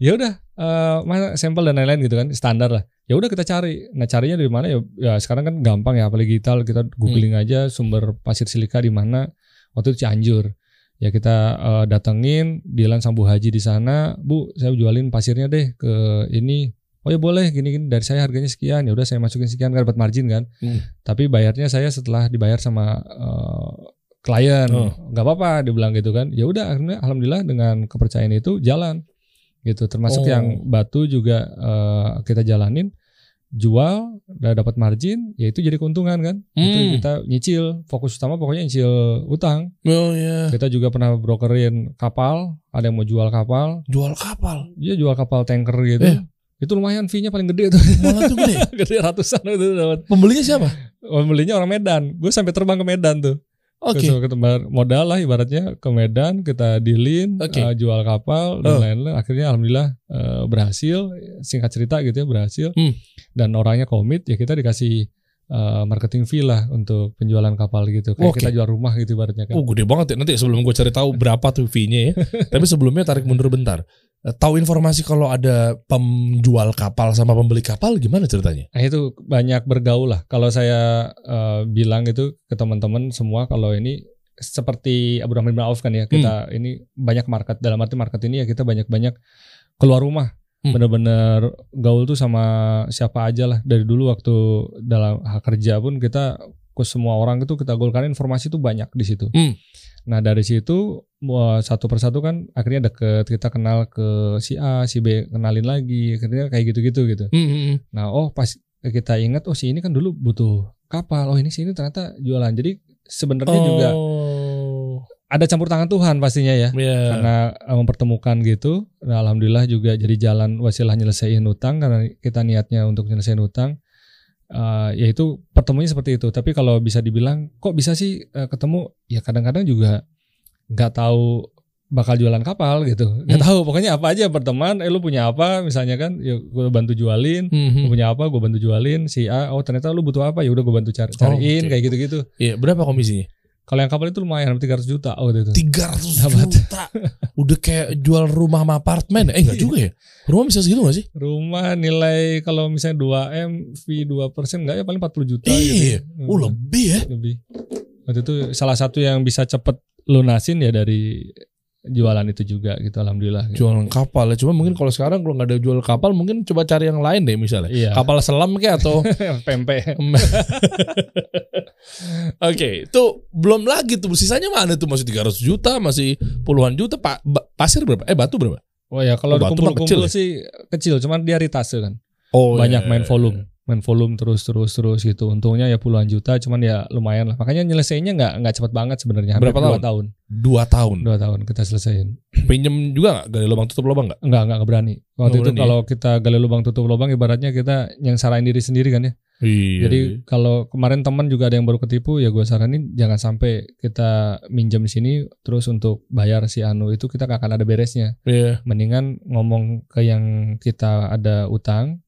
Ya udah eh, mana sampel dan lain-lain gitu kan standar lah. Ya udah kita cari. Nah carinya dari mana ya? Ya sekarang kan gampang ya apalagi digital kita googling aja sumber pasir silika di mana. Waktu itu Cianjur. Ya kita eh, datengin Dilan Sambu Haji di sana, Bu, saya jualin pasirnya deh ke ini. Oh ya boleh gini gini dari saya harganya sekian. Ya udah saya masukin sekian kan dapat margin kan. Hmm. Tapi bayarnya saya setelah dibayar sama eh, klien. Oh. nggak apa-apa dibilang gitu kan. Ya udah akhirnya alhamdulillah dengan kepercayaan itu jalan gitu termasuk Oh. yang batu juga eh, kita jalanin jual udah dapat margin ya itu jadi keuntungan kan itu Hmm. kita nyicil fokus utama pokoknya nyicil utang Oh ya. kita juga pernah brokerin kapal ada yang mau jual kapal Jual kapal. dia jual kapal tanker gitu Eh. itu lumayan fee-nya paling gede tuh Malah tuh gede. gede ratusan itu dapat Pembelinya siapa? pembelinya orang Medan gue sampai terbang ke Medan tuh Oke. Terus kita bayar modal lah ibaratnya ke Medan kita dealin Oke. eh, jual kapal dan Oh. lain-lain akhirnya alhamdulillah eh, berhasil singkat cerita gitu ya berhasil Hmm. dan orangnya komit ya kita dikasih eh, marketing fee lah untuk penjualan kapal gitu kayak Oke. kita jual rumah gitu ibaratnya kan Oh gede banget ya. Nanti sebelum gue cari tahu berapa tuh fee-nya ya. Tapi sebelumnya tarik mundur bentar. Eh, Tahu informasi kalau ada penjual kapal sama pembeli kapal gimana ceritanya? Nah itu banyak bergaul lah. Kalau saya eh, bilang itu ke teman-teman semua kalau ini seperti Abdurrahman bin Auf kan ya kita Hmm. ini banyak market dalam arti market ini ya kita banyak-banyak keluar rumah. Hmm. Bener-bener gaul tuh sama siapa aja lah dari dulu waktu dalam hak kerja pun kita ke semua orang itu kita golkan informasi tuh banyak di situ. Hmm. Nah dari situ satu persatu kan akhirnya deket kita kenal ke si A, si B kenalin lagi akhirnya kayak gitu-gitu gitu. Hmm, hmm, hmm. Nah, oh pas kita ingat oh si ini kan dulu butuh kapal. Oh ini si ini ternyata jualan. Jadi sebenarnya juga Oh. ada campur tangan Tuhan pastinya ya. Ya. Karena eh, mempertemukan gitu. Nah, alhamdulillah juga jadi jalan wasilah nyelesain utang karena kita niatnya untuk nyelesain utang. Eh, ya itu pertemuannya seperti itu. Tapi kalau bisa dibilang kok bisa sih eh, ketemu? Ya kadang-kadang juga nggak tahu bakal jualan kapal gitu. Nggak Hmm. tahu pokoknya apa aja berteman. Eh lu punya apa misalnya kan? Ya gue bantu jualin Hmm, lu punya apa gue bantu jualin si A oh ternyata lu butuh apa ya udah gue bantu cari cariin oke. kayak gitu gitu Iya, berapa komisinya? Kalau yang kapal itu lumayan 300 juta oh itu 300 Dapat. juta. Udah kayak jual rumah sama apartemen. Eh enggak juga ya? Rumah bisa segitu gak sih? rumah nilai kalau misalnya 2 m fee 2 persen nggak ya paling 40 juta Iya. gitu Oh lebih ya? lebih waktu itu salah satu yang bisa cepet lunasin ya dari jualan itu juga gitu alhamdulillah. gitu. Jualan kapal ya. Cuma mungkin kalau sekarang kalau nggak ada jual kapal mungkin coba cari yang lain deh misalnya. Iya. Kapal selam kayak atau Pempek. Oke, itu belum lagi tuh sisanya mana tuh masih 300 juta, masih puluhan juta. Pak pasir berapa? Eh batu berapa? Oh ya kalau Oh, kumpul-kumpul kecil ya? sih kecil, cuman dia ritase kan. Oh, Banyak iya, main iya, volume, main volume terus terus terus gitu. Untungnya ya puluhan juta, cuman ya lumayan lah. Makanya nyelesainnya nggak nggak cepat banget sebenarnya. Berapa dua tahun? tahun? Dua tahun. Dua tahun kita selesaiin. Pinjem juga nggak? Gali lubang tutup lubang nggak? Enggak, enggak berani. Waktu Nggak itu berani ya? kalau kita gali lubang tutup lubang ibaratnya kita yang sarain diri sendiri kan ya. Iya. Jadi kalau kemarin teman juga ada yang baru ketipu ya gue saranin jangan sampai kita minjem di sini terus untuk bayar si anu itu kita gak akan ada beresnya. Iya. Mendingan ngomong ke yang kita ada utang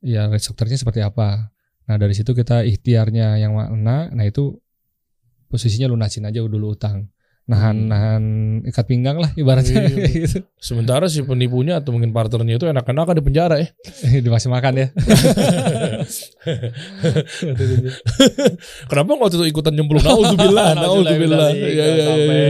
ya restrukturnya seperti apa. Nah dari situ kita ikhtiarnya yang mana, nah itu posisinya lunasin aja dulu utang. Nahan Hmm. nahan ikat pinggang lah ibaratnya Iya. gitu. Sementara si penipunya atau mungkin partnernya itu enak-enakan di penjara ya. Dimasih makan ya. Kenapa waktu itu ikutan nyemplung? Nauzubillah, nauzubillah. Iya, iya, iya, iya.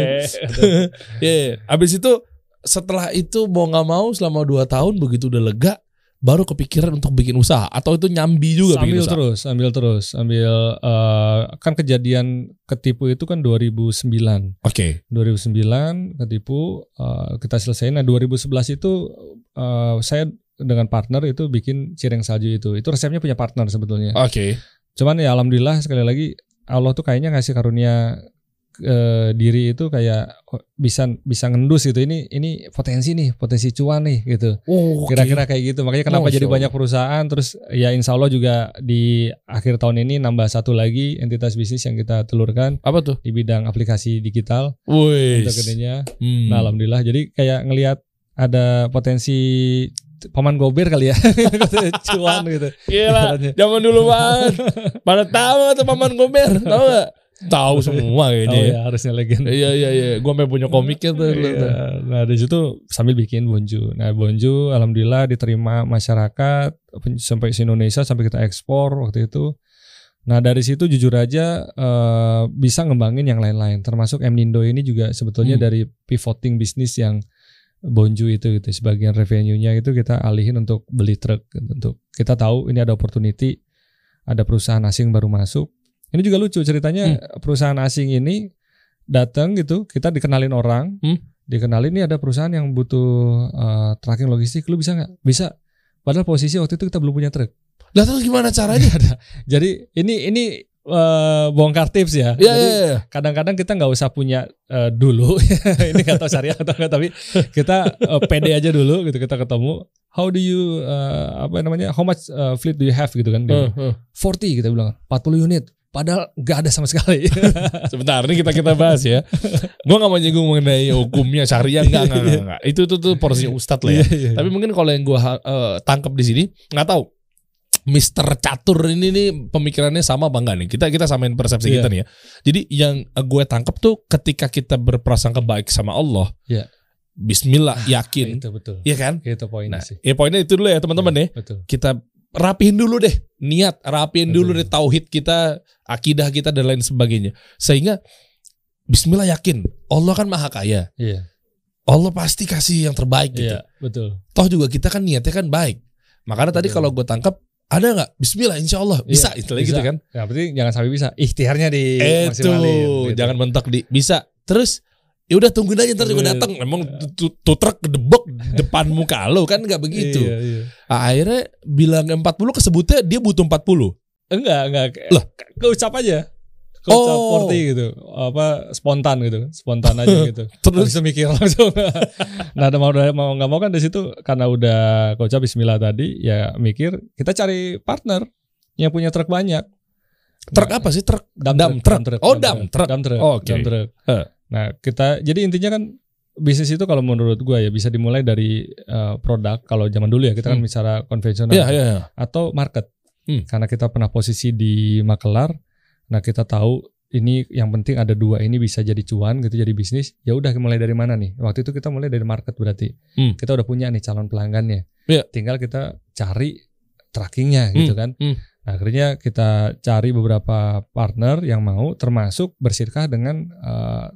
Iya, iya. Abis itu setelah itu mau nggak mau selama dua tahun begitu udah lega, baru kepikiran untuk bikin usaha atau itu nyambi juga bikin Sambil usaha. terus, sambil terus, sambil eh, kan kejadian ketipu itu kan 2009. Oke. 2009 ketipu eh, kita selesaiin. Nah 2011 itu eh, saya dengan partner itu bikin cireng salju itu. Itu resepnya punya partner sebetulnya. Oke. Cuman ya alhamdulillah sekali lagi Allah tuh kayaknya ngasih karunia eh, diri itu kayak oh, bisa bisa ngendus gitu. Ini ini potensi nih, potensi cuan nih gitu. Oh, oke. Kira-kira kayak gitu. Makanya kenapa Masya jadi Allah. banyak perusahaan terus ya insya Allah juga di akhir tahun ini nambah satu lagi entitas bisnis yang kita telurkan apa tuh? di bidang aplikasi digital Wih. untuk gedenya. Hmm. Nah, alhamdulillah. Jadi kayak ngelihat ada potensi paman gober kali ya. Cuan gitu. Gila, Ibaratnya. zaman dulu banget. Pada tahu tuh paman gober? Tahu nggak? Tahu semua Oh kayaknya. ya harusnya legend. Iya iya iya, gua main punya komiknya tuh. Iya. Nah di situ sambil bikin bonju. Nah bonju alhamdulillah diterima masyarakat sampai se Indonesia sampai kita ekspor waktu itu. Nah dari situ jujur aja eh, bisa ngembangin yang lain-lain. Termasuk Mnindo ini juga sebetulnya Hmm. dari pivoting bisnis yang bonju itu gitu. Sebagian revenue-nya itu kita alihin untuk beli truk. gitu. Untuk kita tahu ini ada opportunity, ada perusahaan asing baru masuk. Ini juga lucu ceritanya perusahaan asing ini datang gitu, kita dikenalin orang, Hmm. dikenalin ini ada perusahaan yang butuh eh, tracking logistik, lu bisa nggak? Bisa. Padahal posisi waktu itu kita belum punya truk. Lah terus gimana caranya? Jadi ini ini eh, bongkar tips ya. Iya Jadi iya iya. kadang-kadang kita nggak usah punya eh, dulu. ini nggak tahu syariah atau enggak, tapi kita eh, pede aja dulu gitu kita ketemu. How do you eh, apa namanya? How much eh, fleet do you have gitu kan? Heeh, heeh. 40 kita bilang 40 unit. Padahal nggak ada sama sekali. Sebentar, ini kita kita bahas ya. Gua nggak mau nyinggung mengenai hukumnya syariah enggak enggak enggak. enggak. Itu tuh tuh porsinya ustadz lah ya. Iya, iya. Tapi mungkin kalau yang gua eh, tangkap di sini nggak tahu. Mister Catur ini nih pemikirannya sama apa enggak nih? Kita kita samain persepsi Iya. kita nih ya. Jadi yang gue tangkap tuh ketika kita berprasangka baik sama Allah. Iya. Bismillah yakin. itu betul. Iya kan? Itu poinnya Nah, sih. ya poinnya itu dulu ya teman-teman ya. Betul. Kita rapihin dulu deh niat, rapihin dulu Betul. deh tauhid kita, akidah kita dan lain sebagainya. Sehingga Bismillah yakin Allah kan maha kaya. Iya. Allah pasti kasih yang terbaik gitu. Iya, betul. Toh juga kita kan niatnya kan baik. Makanya tadi kalau gue tangkap ada nggak Bismillah Insya Allah bisa Iya, istilahnya bisa. gitu kan. Ya, berarti jangan sampai bisa. Ikhtiarnya di maksimalin, gitu. jangan mentok di bisa. Terus ya udah tungguin aja ntar juga Iya. datang. Emang tuh- truk kedebok depan muka lo kan nggak begitu. Iya, iya. Ah, Akhirnya bilang 40 kesebutnya dia butuh 40. Enggak, enggak. Lah. Ke- Keucap aja. Keucap Oh. 40 gitu. Apa spontan gitu. Spontan aja gitu. Terus Terus mikir langsung. nah, ada mau mau nggak mau kan di situ karena udah keucap bismillah tadi ya mikir kita cari partner yang punya truk banyak. truk apa sih truk? Truck, truck. Oh, dump truck. Dump truck. Oh, oke. Nah, kita jadi intinya kan bisnis itu kalau menurut gua ya bisa dimulai dari eh, produk kalau zaman dulu ya kita kan Hmm. bicara konvensional Iya iya. iya. atau market. Hmm. Karena kita pernah posisi di Makelar, nah kita tahu ini yang penting ada dua ini bisa jadi cuan gitu jadi bisnis. Ya udah mulai dari mana nih? Waktu itu kita mulai dari market berarti. Hmm. Kita udah punya nih calon pelanggannya. Iya. Tinggal kita cari trackingnya gitu kan. hmm. Nah, akhirnya kita cari beberapa partner yang mau termasuk bersirkah dengan eh,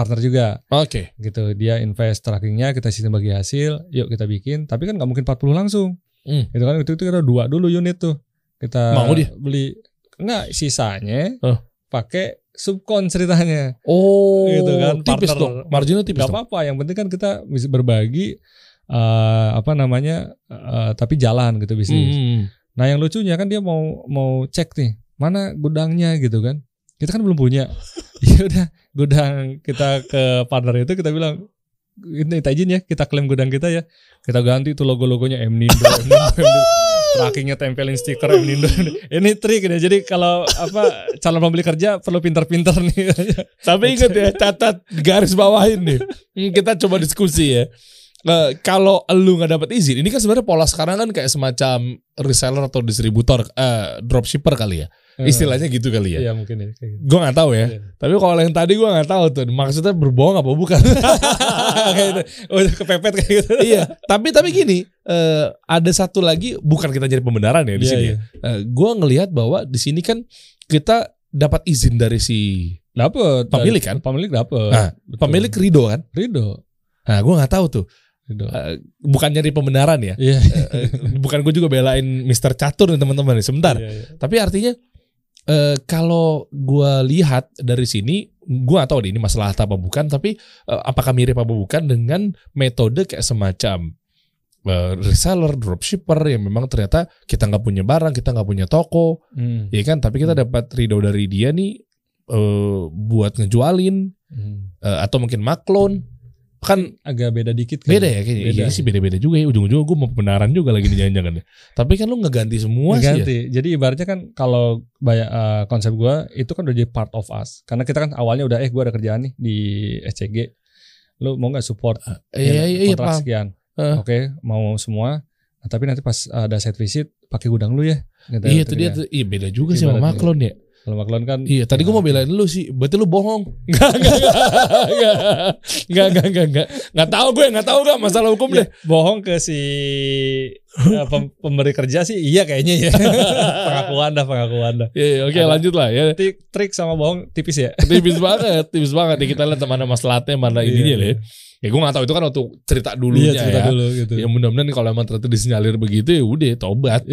partner juga Oke. gitu. Dia invest trackingnya, kita sistem bagi hasil, yuk kita bikin. Tapi kan nggak mungkin 40 langsung. Hmm. Itu kan itu, itu kita dua dulu unit tuh. Kita Mau dia? beli enggak sisanya Oh. pakai subkon ceritanya. Oh, Gitu kan, tipis partner. dong. Marginnya tipis Gak apa-apa, yang penting kan kita bisa berbagi eh, apa namanya eh, tapi jalan gitu bisnis. Hmm. Nah yang lucunya kan dia mau mau cek nih mana gudangnya gitu kan. Kita kan belum punya. ya udah gudang kita ke partner itu kita bilang ini izin ya kita klaim gudang kita ya. Kita ganti tuh logo-logonya M. Trackingnya tempelin stiker M. Ini trik ya. Jadi kalau apa calon pembeli kerja perlu pinter-pinter nih. Tapi ingat ya, catat garis bawahin. Hmm, Kita coba diskusi ya. Eh, kalau lu nggak dapat izin, ini kan sebenarnya pola sekarang kan kayak semacam reseller atau distributor, eh, dropshipper kali ya. Istilahnya gitu kali ya. Iya mungkin ya. gitu. Gue nggak tahu ya. Iya. Tapi kalau yang tadi gue nggak tahu tuh, maksudnya berbohong apa bukan? kayak gitu. Oh, udah kepepet kayak gitu. iya. Tapi tapi gini, eh, ada satu lagi, bukan kita jadi pembenaran ya di Iya, sini. iya. ya. gue ngelihat bahwa di sini kan kita dapat izin dari si Dapet. Pemilik kan? Pemilik dapet. Nah, Betul. pemilik Rido kan. Ridho. Nah, gue nggak tahu tuh. Ridho. Eh, bukan nyari pembenaran ya. Iya. Eh, bukan gue juga belain Mr. Catur nih teman-teman nih. Sebentar. Iya, iya. Tapi artinya eh, kalau gue lihat dari sini, gue gak tahu deh ini masalah apa bukan. Tapi eh, apakah mirip apa bukan dengan metode kayak semacam reseller, dropshipper yang memang ternyata kita nggak punya barang, kita nggak punya toko, Hmm. ya kan? Tapi kita dapat ridho dari dia nih eh, buat ngejualin Hmm. eh, atau mungkin maklon. Kan Agak beda dikit kan? beda ya kayaknya. Beda. Iya sih beda-beda juga ya. Ujung-ujungnya gue mau pembenaran juga lagi nih jangan-jangan. ya. Tapi kan lu ngeganti semua sih ya. Jadi ibaratnya kan kalau banyak eh, konsep gua itu kan udah jadi part of us. Karena kita kan awalnya udah eh gua ada kerjaan nih di SCG. Lu mau nggak support? Iya, iya, iya, kontrak paham. sekian. Heeh. Oke, mau semua. Nah, tapi nanti pas ada site visit pakai gudang lu ya. Gitu, Iya gitu itu dia ya. tuh. Iya beda juga sih sama maklon ya. Kalau Maklon kan Iya, tadi gue mau belain lu sih. Berarti lu bohong. Enggak, enggak, enggak. Enggak, enggak, enggak, enggak. Enggak tahu gue, enggak tahu enggak masalah hukum Ya, deh. bohong ke si eh, pem- pemberi kerja sih iya kayaknya ya. pengakuan dah, pengakuan dah. Iya, iya, oke Ada- lanjut lah ya. Trik, trik sama bohong tipis ya. Tipis banget, tipis banget. Nih kita lihat mana masalahnya, mana ininya Iya, deh. Ya gue gak tahu itu kan waktu cerita dulunya Iya, cerita ya. dulu gitu. Ya mudah-mudahan kalau emang ternyata disinyalir begitu ya udah tobat.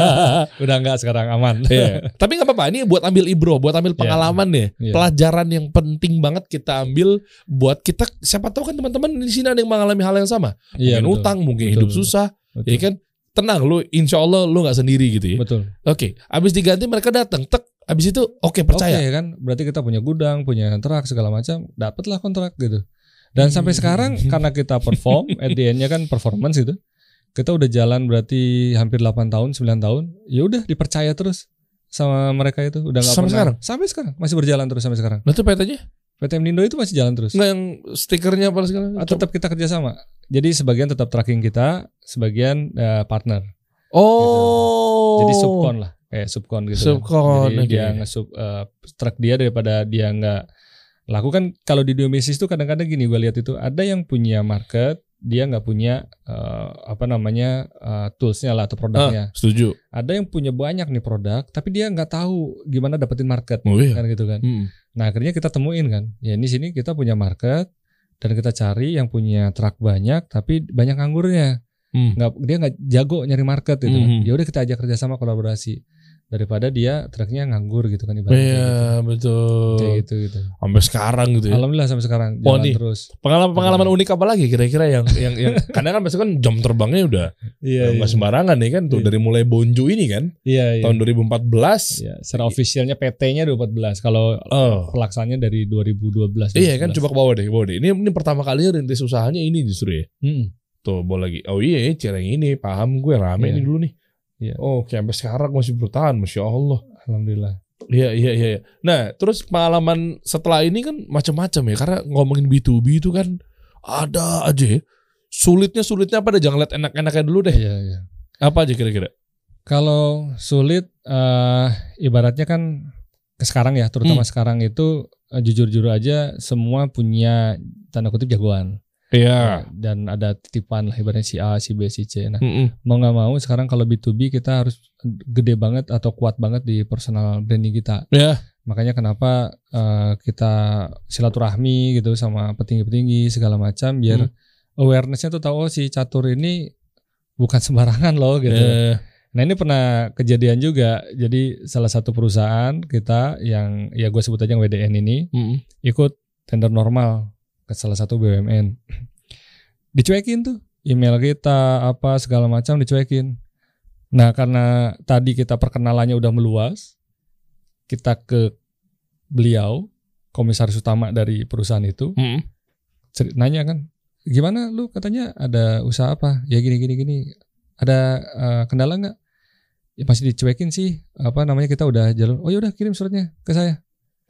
Udah enggak sekarang aman. Iya. Tapi nggak apa-apa. Ini buat ambil ibro, buat ambil Iya. pengalaman nih, Iya. pelajaran yang penting banget kita ambil buat kita. Siapa tahu kan teman-teman di sini ada yang mengalami hal yang sama. Iya, mungkin betul. utang, mungkin Betul, hidup betul. susah. Betul. Ya kan, tenang lu. Insya Allah lu nggak sendiri gitu ya. Betul. Oke. Abis diganti mereka datang, tek. Abis itu oke percaya. Oke kan, berarti kita punya gudang, punya kontrak segala macam, dapatlah kontrak gitu. Dan sampai Hmm. sekarang karena kita perform, at the end-nya kan performance gitu. Kita udah jalan berarti hampir 8 tahun, 9 tahun. Ya udah dipercaya terus sama mereka itu. Udah nggak Sampai pernah. sekarang? Sampai sekarang masih berjalan terus sampai sekarang. Nah itu PT-nya? PT Mindo itu masih jalan terus. Nggak yang stikernya apa segala? Ah, tetap kita kerjasama. Jadi sebagian tetap tracking kita, sebagian eh, partner. Oh. Jadi subkon lah, kayak subkon gitu. kan. Subkon, Jadi oke. dia nge-sub eh, track dia daripada dia nggak lakukan kalau di bisnis itu kadang-kadang gini gue lihat itu ada yang punya market dia nggak punya eh, apa namanya eh, toolsnya lah atau produknya. Ah, setuju. Ada yang punya banyak nih produk tapi dia nggak tahu gimana dapetin market Oh iya. kan gitu kan. Hmm. Nah akhirnya kita temuin kan, ya ini sini kita punya market dan kita cari yang punya truck banyak tapi banyak anggurnya Hmm. nggak dia nggak jago nyari market gitu kan. Mhm. Ya udah kita ajak kerjasama kolaborasi daripada dia truknya nganggur gitu kan ibaratnya Iya kayak betul. gitu. Kayak gitu gitu. Sampai sekarang gitu ya. Alhamdulillah sampai sekarang Oh, jalan nih. terus. Pengalaman-pengalaman unik apa lagi kira-kira yang yang yang kadang kan biasanya kan jam terbangnya udah Iya nggak sembarangan nih kan tuh Iya. dari mulai Bonju ini kan Iya iya. tahun 2014. Iya, secara officialnya PT-nya 2014. Kalau Oh. pelaksananya dari 2012. Iya kan 2011. coba ke bawah deh, ke bawah deh. Ini ini pertama kalinya rintis usahanya ini justru ya. Mm-mm. Tuh bawa lagi. Oh iya, cereng ini paham gue rame Iya. nih dulu nih. Iya. Oh, oke, sampai sekarang masih bertahan, masya Allah. Alhamdulillah. Iya iya iya. iya. Nah, terus pengalaman setelah ini kan macam-macam ya. Karena ngomongin B2B itu kan ada aja. ya. Sulitnya sulitnya apa deh? Jangan lihat enak-enaknya dulu deh. Iya iya. Apa aja kira-kira? Kalau sulit eh ibaratnya kan ke sekarang ya, terutama sekarang itu eh, jujur-jujur aja semua punya tanda kutip jagoan. Iya. Dan ada titipan lah ibaratnya si A, si B, si C. Nah, Mm-mm. mau nggak mau sekarang kalau B2B kita harus gede banget atau kuat banget di personal branding kita. Ya. Makanya kenapa eh, kita silaturahmi gitu sama petinggi-petinggi segala macam biar Hmm. awarenessnya tuh tahu oh si catur ini bukan sembarangan loh gitu. Eh, Nah ini pernah kejadian juga. Jadi salah satu perusahaan kita yang ya gue sebut aja yang WDN ini mm, ikut tender normal ke salah satu BUMN. Dicuekin tuh email kita apa segala macam dicuekin. Nah karena tadi kita perkenalannya udah meluas, kita ke beliau komisaris utama dari perusahaan itu mm. cer- nanya kan, gimana lu katanya ada usaha apa? Ya gini gini gini. Ada eh, kendala nggak? Ya masih dicuekin sih. Apa namanya kita udah jalur. Oh ya udah kirim suratnya ke saya.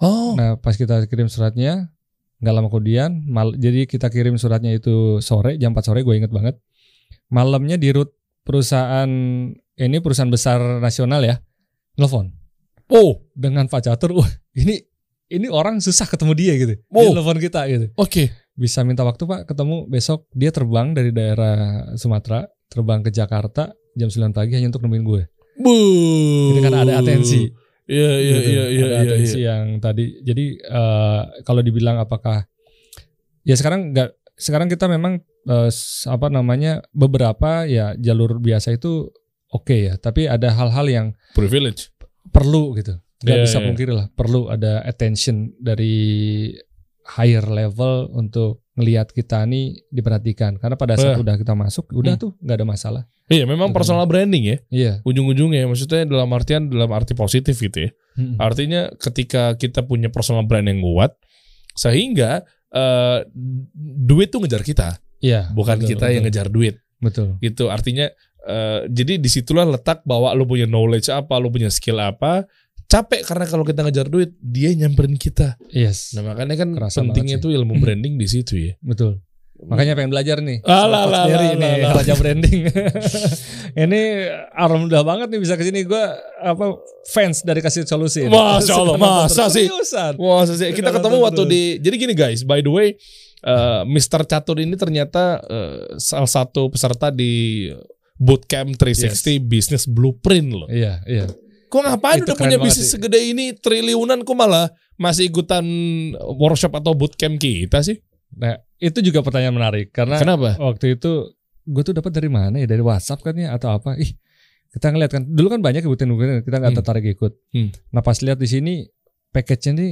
Oh, Nah, pas kita kirim suratnya, nggak lama kemudian, mal, jadi kita kirim suratnya itu sore, jam 4 sore, gue inget banget. Malamnya di root perusahaan ini perusahaan besar nasional ya, telepon oh, dengan Pak Catur. Wah, ini ini orang susah ketemu dia gitu. Dia Oh. telepon kita gitu. oke. Bisa minta waktu Pak ketemu besok. Dia terbang dari daerah Sumatera, terbang ke Jakarta jam 9 pagi hanya untuk nemuin gue. Bu. Jadi kan ada atensi. Iya, iya, gitu. iya, iya, Ada iya, atensi iya. yang tadi. Jadi eh, kalau dibilang apakah ya sekarang nggak sekarang kita memang s- apa namanya beberapa ya jalur biasa itu oke ya, tapi ada hal-hal yang Privilege. perlu gitu. Nggak Iya, bisa iya. pungkiri lah, perlu ada attention dari higher level untuk ngelihat kita nih diperhatikan. Karena pada saat Eh. udah kita masuk, udah Hmm. tuh nggak ada masalah. Iya, memang Betul. personal branding ya. Iya. Ujung-ujungnya maksudnya dalam artian dalam arti positif gitu ya. Mm-mm. Artinya ketika kita punya personal brand yang kuat sehingga eh, duit tuh ngejar kita, Iya. bukan betul, kita betul, yang ngejar duit Betul. gitu. Artinya eh, jadi di situlah letak bahwa lu punya knowledge apa, lu punya skill apa. Capek karena kalau kita ngejar duit, dia nyamperin kita. Yes. Nah makanya kan Kerasa pentingnya tuh ilmu branding di situ ya. Betul. Makanya pengen belajar nih. Alah, Coach lah, Derry lah, nih, lah, lah. raja branding. ini alhamdulillah banget nih bisa ke sini. Gue apa fans dari kasih solusi. ini. Masya Allah, masa sih? Wah, saya- kita ketemu waktu di. Jadi gini guys, by the way, eh, Mr. Catur ini ternyata eh, salah satu peserta di Bootcamp 360 Business Blueprint loh. Iya, iya. Kok ngapain Itu udah punya bisnis sih. segede ini triliunan kok malah masih ikutan workshop atau bootcamp kita sih? Nah, itu juga pertanyaan menarik karena Kenapa? waktu itu gue tuh dapat dari mana ya dari WhatsApp kan ya atau apa? Ih, kita ngeliat kan dulu kan banyak kebutuhan kebutuhan kita nggak Hmm. tertarik ikut. Hmm. Nah pas lihat di sini package-nya ini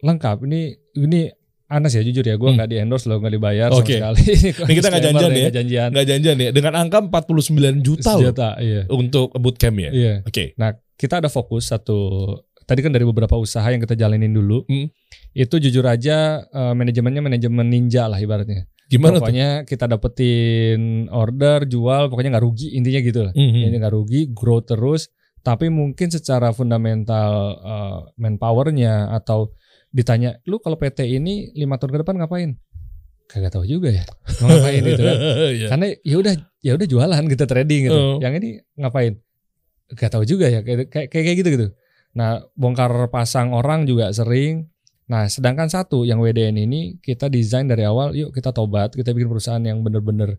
lengkap. Ini ini Anas ya jujur ya gue Hmm. nggak di endorse loh nggak dibayar Oke. sama sekali. Ini kita nggak janjian ya? nggak janjian. Nggak janjian ya dengan angka 49 juta loh Sejuta, iya. untuk bootcamp ya. Iya. Oke. Nah, kita ada fokus satu tadi kan dari beberapa usaha yang kita jalanin dulu. Hmm. Itu jujur aja eh, manajemennya manajemen ninja lah ibaratnya. Gimana tuh? pokoknya kita dapetin order, jual, pokoknya nggak rugi intinya gitu lah. Mhm. Ini nggak rugi, grow terus. Tapi mungkin secara fundamental eh, manpowernya atau ditanya, lu kalau PT ini lima tahun ke depan ngapain? Kagak tahu juga ya. Mau ngapain gitu kan? Iya. Karena ya udah ya udah jualan kita trading gitu. Oh. Yang ini ngapain? Gak tahu juga ya kayak kayak kayak gitu gitu. Nah, bongkar pasang orang juga sering. Nah, sedangkan satu yang WDN ini kita desain dari awal, yuk kita tobat, kita bikin perusahaan yang bener-bener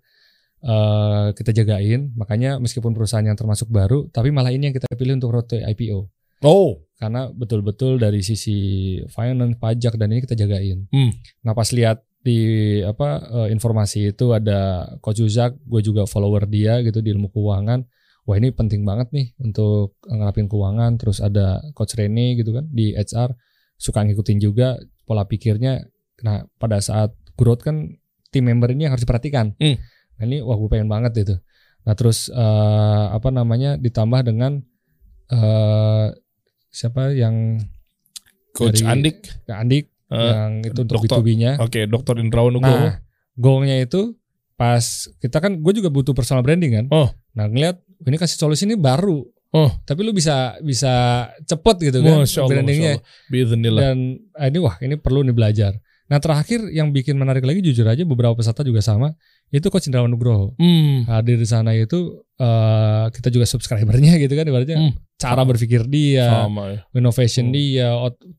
eh, kita jagain. Makanya meskipun perusahaan yang termasuk baru, tapi malah ini yang kita pilih untuk road to IPO. Oh, Karena betul-betul dari sisi finance, pajak dan ini kita jagain. Hmm. Nah pas lihat di apa eh, informasi itu ada Coach Uzak, gue juga follower dia gitu di ilmu keuangan. Wah ini penting banget nih untuk ngelapin keuangan. Terus ada Coach Rene gitu kan di HR suka ngikutin juga pola pikirnya. Nah pada saat growth kan tim member ini yang harus diperhatikan. Hmm. Nah ini wah gue pengen banget itu. Nah terus eh, apa namanya ditambah dengan eh siapa yang Coach Dari- Andik. Andik Eh, yang itu untuk dokter. B2B-nya. Oke, Dokter Indrawan Nugroho. Nah, gongnya itu pas kita kan gue juga butuh personal branding kan. Oh. Nah, ngeliat ini kasih solusi ini baru. Oh. Tapi lu bisa bisa cepet gitu kan Masya Allah, brandingnya. Masya Allah. Dan ah, ini wah ini perlu nih belajar. Nah terakhir yang bikin menarik lagi jujur aja beberapa peserta juga sama itu Coach Indrawan Nugroho Hmm. hadir di sana itu eh, kita juga subscribernya gitu kan ibaratnya Hmm. cara berpikir dia Sama ya. innovation Hmm. dia,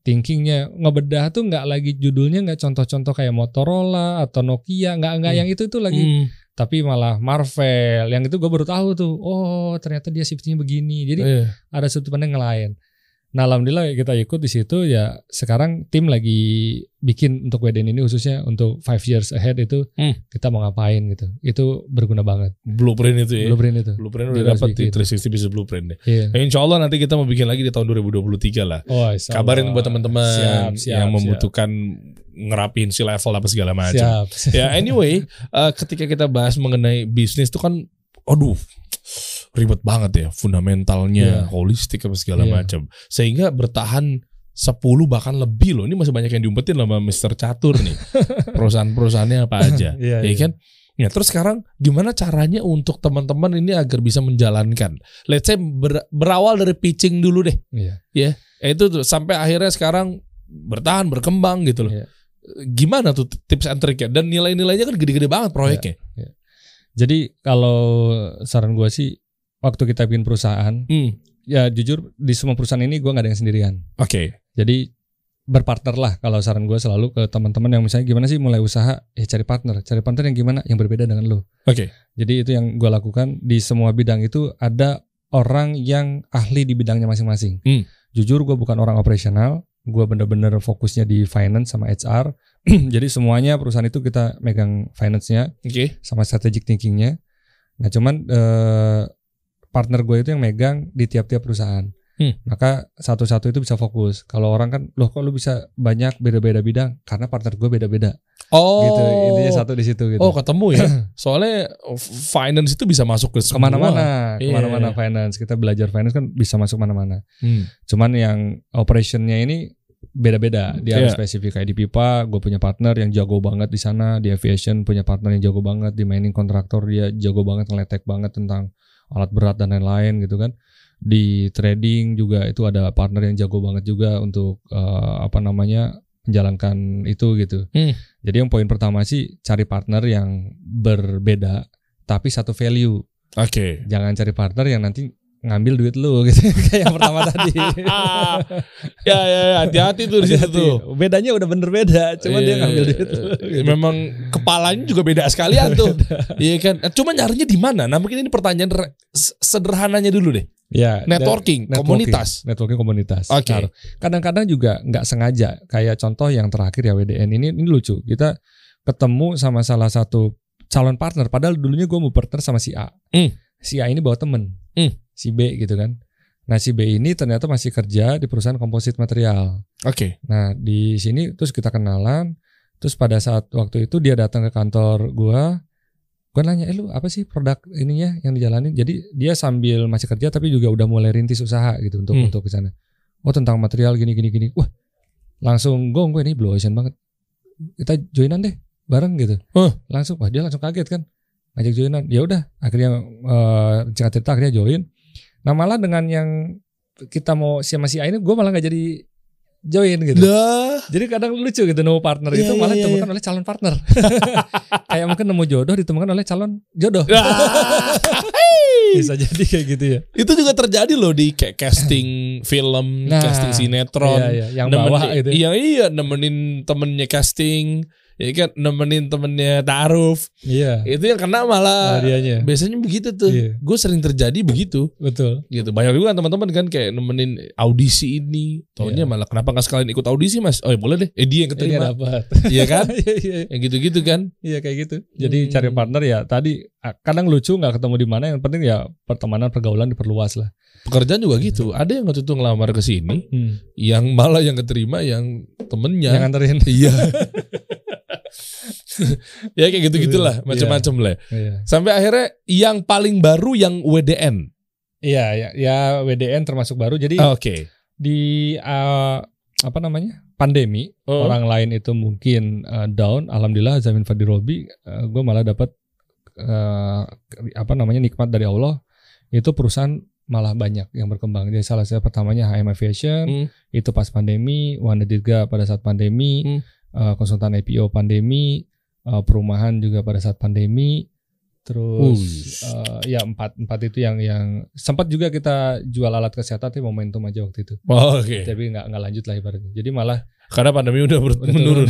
thinkingnya ngebedah tuh nggak lagi judulnya nggak contoh-contoh kayak Motorola atau Nokia, nggak nggak Hmm. yang itu tuh lagi, Hmm. tapi malah Marvel. Yang itu gue baru tahu tuh, oh ternyata dia shiftnya begini. Jadi Iya. ada sudut pandang yang lain. Nah alhamdulillah kita ikut di situ ya sekarang tim lagi bikin untuk WDN ini khususnya untuk five years ahead itu Hmm. kita mau ngapain gitu. Itu berguna banget. Blueprint itu ya. Blueprint itu. Blueprint udah dapat di bikin. 360 Business Blueprint deh. Iya. Nah, insya Allah nanti kita mau bikin lagi di tahun 2023 lah. Oh, Kabarin buat teman-teman Siap, siap, yang siap. membutuhkan ngerapin si level apa segala macam. Siap. Ya anyway, eh, ketika kita bahas mengenai bisnis itu kan, aduh ribet banget ya, fundamentalnya, Iya. holistik apa segala Iya. macam. Sehingga bertahan 10 bahkan lebih loh. Ini masih banyak yang diumpetin loh sama Mr. Catur nih. Perusahaan-perusahaannya apa aja. Iya, ya iya. kan? Ya, terus sekarang gimana caranya untuk teman-teman ini agar bisa menjalankan? Let's say ber- berawal dari pitching dulu deh. Iya. Eh, itu tuh sampai akhirnya sekarang bertahan berkembang gitu loh. Iya. Gimana tuh tips and triknya dan nilai-nilainya kan gede-gede banget proyeknya. Jadi kalau saran gue sih waktu kita bikin perusahaan, Hmm, ya jujur di semua perusahaan ini gue nggak ada yang sendirian. Oke. Jadi berpartner lah kalau saran gue selalu ke teman-teman yang misalnya gimana sih mulai usaha, ya cari partner, cari partner yang gimana, yang berbeda dengan lo. Oke. Jadi itu yang gue lakukan di semua bidang itu ada orang yang ahli di bidangnya masing-masing. Hmm. Jujur gue bukan orang operasional, gue bener-bener fokusnya di finance sama HR. Jadi semuanya perusahaan itu kita megang finance-nya Oke. sama strategic thinkingnya. Nah cuman eh, partner gue itu yang megang di tiap-tiap perusahaan. Hmm. Maka satu-satu itu bisa fokus. Kalau orang kan, loh kok lu bisa banyak beda-beda bidang? Karena partner gue beda-beda. Oh. Gitu. Intinya satu di situ gitu. Oh, ketemu ya. Soalnya f- finance itu bisa masuk ke semua. ke mana-mana, Iya. ke mana-mana finance. Kita belajar finance kan bisa masuk mana-mana. Hmm. Cuman yang operationnya ini beda-beda. Dia Iya. harus spesifik kayak di pipa, gue punya partner yang jago banget di sana. Di aviation punya partner yang jago banget. Di mining kontraktor dia jago banget ngeletek banget tentang alat berat dan lain-lain gitu kan. Di trading juga itu ada partner yang jago banget juga untuk eh, apa namanya menjalankan itu gitu. Hmm. Jadi yang poin pertama sih cari partner yang berbeda tapi satu value Oke. jangan cari partner yang nanti ngambil duit lu gitu kayak yang pertama tadi. ya ya ya, hati-hati tuh di situ tuh. Bedanya udah bener beda, cuma dia Iya, ngambil duit lu. iya. Memang kepalanya juga beda sekalian tuh. Iya kan? Cuma nyarinya di mana? Nah, mungkin ini pertanyaan sederhananya dulu deh. Ya, Networking, dan- komunitas. networking komunitas. Oke. Nah, kadang-kadang juga nggak sengaja. Kayak contoh yang terakhir ya WDN ini ini lucu. Kita ketemu sama salah satu calon partner. Padahal dulunya gue mau partner sama si A. Hmm. Si A ini bawa temen, Hmm. si B gitu kan. Nah si B ini ternyata masih kerja di perusahaan komposit material. Oke. Nah di sini terus kita kenalan. Terus pada saat waktu itu dia datang ke kantor gua, gua nanya, eh lu apa sih produk ininya yang dijalanin? Jadi dia sambil masih kerja tapi juga udah mulai rintis usaha gitu untuk Hmm. untuk ke sana. Oh tentang material gini gini gini. Wah langsung gong gue ini blue ocean banget. Kita joinan deh bareng gitu. Huh. Langsung wah dia langsung kaget kan ngajak joinan. Ya udah akhirnya eh singkat cerita akhirnya join. Nah malah dengan yang kita mau sama si A ini gue malah nggak jadi join gitu. Lah. Jadi kadang lucu gitu nemu partner Iya, itu malah iya, ditemukan oleh calon partner. Kayak mungkin nemu jodoh ditemukan oleh calon jodoh. Bisa jadi kayak gitu ya. itu juga terjadi loh di kayak casting film, Nah, casting sinetron. Iya, iya, yang Nemenin- bawah gitu. ya. Iya iya nemenin temennya casting, ya kan nemenin temennya taaruf. Iya. Itu yang kena malah Hadiahnya. biasanya begitu tuh. Iya. Gue sering terjadi begitu. Betul. Gitu. Banyak juga teman-teman kan kayak nemenin audisi ini. Taunya Iya. malah kenapa nggak sekalian ikut audisi mas? Oh ya boleh deh. Eh dia yang keterima. dapat. Iya kan? Iya, iya. Yang gitu-gitu kan. Iya kayak gitu. Jadi Hmm. cari partner ya tadi kadang lucu nggak ketemu di mana yang penting ya pertemanan pergaulan diperluas lah. Pekerjaan juga gitu. Ada yang waktu itu ngelamar ke sini, Hmm. yang malah yang keterima yang temennya. Yang nganterin. Iya. ya kayak gitu-gitulah, Iya. macam-macam lah. Iya. Sampai akhirnya yang paling baru yang WDN. Iya, ya, ya WDN termasuk baru. Jadi Oke. di uh, apa namanya pandemi Oh. orang lain itu mungkin uh, down. Alhamdulillah Zamin Fadirobi, uh, gue malah dapat uh, apa namanya nikmat dari Allah. Itu perusahaan malah banyak yang berkembang. Jadi salah satu pertamanya HM Aviation Hmm. itu pas pandemi, Wanda Dirga pada saat pandemi, Hmm. Uh, konsultan IPO pandemi, uh, perumahan juga pada saat pandemi. Terus uh, ya empat empat itu yang yang sempat juga kita jual alat kesehatan tapi momentum aja waktu itu Oh, Oke. tapi nggak nggak lanjut lah ibaratnya jadi malah Karena pandemi udah ber- menurun.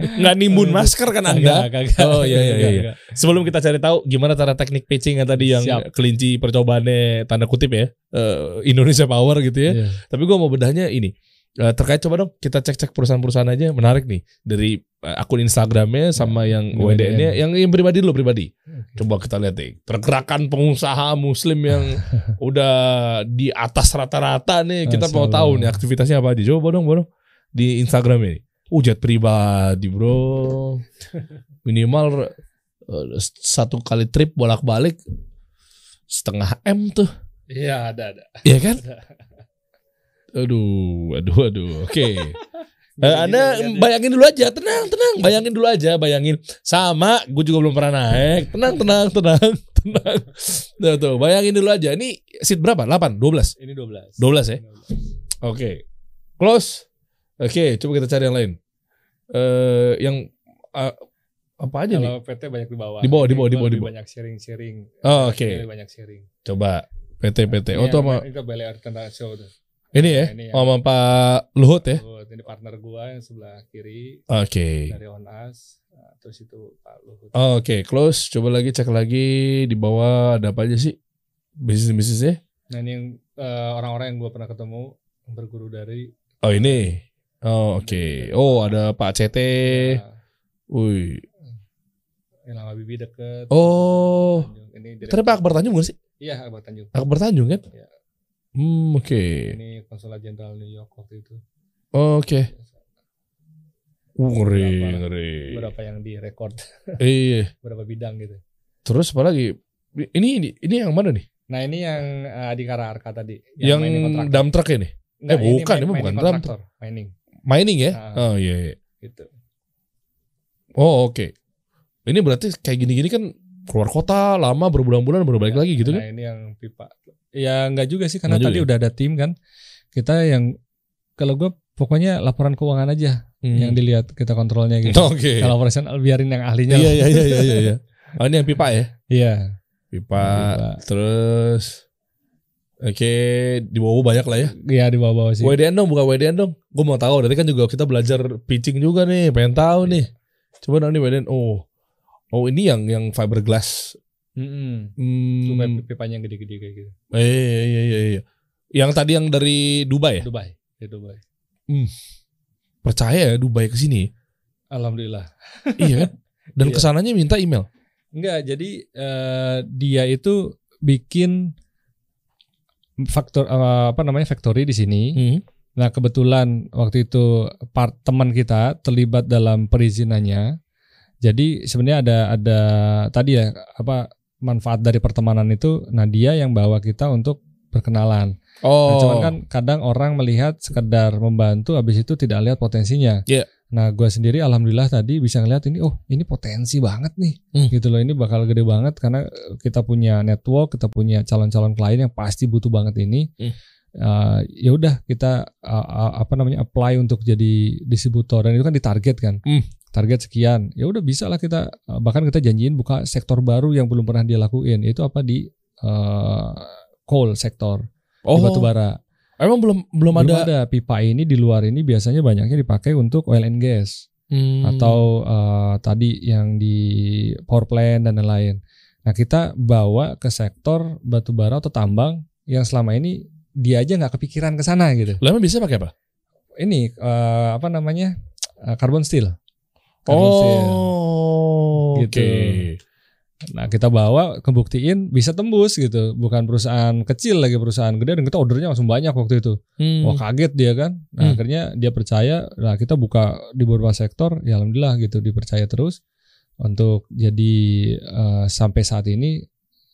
Nggak nimbun masker kan Anda? Kagak, kagak. Oh, iya, iya, iya. Kagak. Sebelum kita cari tahu gimana cara teknik pitching yang tadi yang Siap. kelinci percobaannya tanda kutip ya Indonesia Power gitu ya. Iya. Tapi gua mau bedahnya ini Eh, terkait coba dong kita cek-cek perusahaan-perusahaan aja menarik nih dari eh, akun Instagramnya sama yang WDN. WDN-nya yang yang pribadi dulu pribadi. Coba kita lihat deh pergerakan pengusaha Muslim yang udah di atas rata-rata nih. Kita mau tahu nih aktivitasnya apa aja. Coba dong, dong di Instagram ini. Uh, jet pribadi bro. Minimal eh, satu kali trip bolak-balik setengah m tuh. Iya, ada ada. Iya kan? Aduh, aduh, aduh. Oke. Eh, anda bayangin dulu aja, tenang, tenang. Bayangin dulu aja, bayangin. Sama, gue juga belum pernah naik. Tenang, tenang, tenang, tenang. Tuh, tuh, bayangin dulu aja. Ini seat berapa? 8, 12? Ini 12. 12 ya? Oke. Close. Oke, coba kita cari yang lain. Eh, yang eh, apa aja nih? Kalau PT banyak di bawah. Di bawah, di bawah, di bawah, di bawah. Banyak sharing-sharing. Oh, oke. Ini Banyak sharing. Coba PT PT. Oh, tuh yang- sama Itu BLR Tenda Show tuh. Ini ya? Ini yang- Oh, sama Pak Luhut ya? Luhut. Ini partner gua yang sebelah kiri Oke. dari On Us. Nah, terus itu Pak Luhut. Oh, Oke, close. Coba lagi cek lagi di bawah ada apa aja sih? Bisnis-bisnisnya? Nah ini yang eh, orang-orang yang gua pernah ketemu yang berguru dari. Oh ini. Oh oke. Oh ada Pak CT. Nah, Wih. yang Bibi deket. Oh. Ini Tadi Pak Akbar Tanjung bukan sih? Iya Akbar Tanjung. Akbar Tanjung kan? Iya. Hmm oke. Ini konsulat jenderal New York waktu itu. Oh, Oke. Uh, ngeri, Berapa? ngeri. Berapa yang direkord, Iya. berapa bidang gitu. Terus apa lagi? Ini ini ini yang mana nih? Nah ini yang eh, Adhikara Arka tadi. Yang, kontraktor. dump truck ini? Nggak, eh, bukan, main- ini bukan dump kontraktor, Mining Mining ya? Ah. Oh iya. iya. gitu. Oh oke. Ini berarti kayak gini-gini kan keluar kota lama berbulan-bulan baru balik lagi gitu Nah kan? ini yang pipa. Ya enggak juga sih karena Nggak tadi juga udah ada tim kan. Kita yang kalau gue pokoknya laporan keuangan aja Hmm. yang dilihat kita kontrolnya gitu. Oke. Kalau operasional biarin yang ahlinya. Iya iya iya iya iya. Oh ini yang pipa ya? Iya. Pipa, Pipa. terus Oke, di bawah banyak lah ya. Iya di bawah-bawah sih. WDN dong, buka WDN dong. Gue mau tahu. Nanti kan juga kita belajar pitching juga nih. Pengen tahu nih. Coba nih WDN. Oh, oh ini yang yang fiberglass. Mm-mm. Hmm, Cuma pipanya yang gede-gede kayak gitu. eh, iya iya iya iya. Yang tadi yang dari Dubai ya? Dubai. Di Dubai. Percaya ya Dubai ke sini? Alhamdulillah. iya kan? Dan Iya. ke sananya minta email. Enggak, jadi eh, dia itu bikin faktor eh, apa namanya factory di sini. Hmm. Nah, kebetulan waktu itu part teman kita terlibat dalam perizinannya. Jadi sebenarnya ada ada tadi ya apa manfaat dari pertemanan itu nah dia yang bawa kita untuk berkenalan. Oh, Nah, cuman kan kadang orang melihat sekedar membantu habis itu tidak lihat potensinya. Iya. Nah, gue sendiri alhamdulillah tadi bisa ngeliat ini, oh ini potensi banget nih, Hmm. gitu loh. Ini bakal gede banget karena eh, kita punya network, kita punya calon-calon klien yang pasti butuh banget ini. Hmm. Eh, ya udah kita eh, eh, apa namanya apply untuk jadi distributor dan itu kan ditarget kan, Hmm. Target sekian. Ya udah bisa lah kita eh, bahkan kita janjiin buka sektor baru yang belum pernah dia lakuin. Itu apa di eh, coal sektor oh, di batu bara. Emang belum belum, Belum ada. ada pipa ini di luar ini biasanya banyaknya dipakai untuk oil and gas Hmm. atau eh, tadi yang di power plant dan lain-lain. Nah kita bawa ke sektor batu bara atau tambang yang selama ini dia aja nggak kepikiran ke sana gitu. Lah emang bisa pakai apa? Ini eh, apa namanya Eh, carbon steel. Steel. Oh, Gitu. oke. Nah kita bawa kebuktiin bisa tembus gitu. Bukan perusahaan kecil lagi perusahaan gede dan kita ordernya langsung banyak waktu itu. Hmm. Wah kaget dia kan. Nah, Hmm. akhirnya dia percaya. Nah kita buka di beberapa sektor. Ya alhamdulillah gitu dipercaya terus untuk jadi eh, sampai saat ini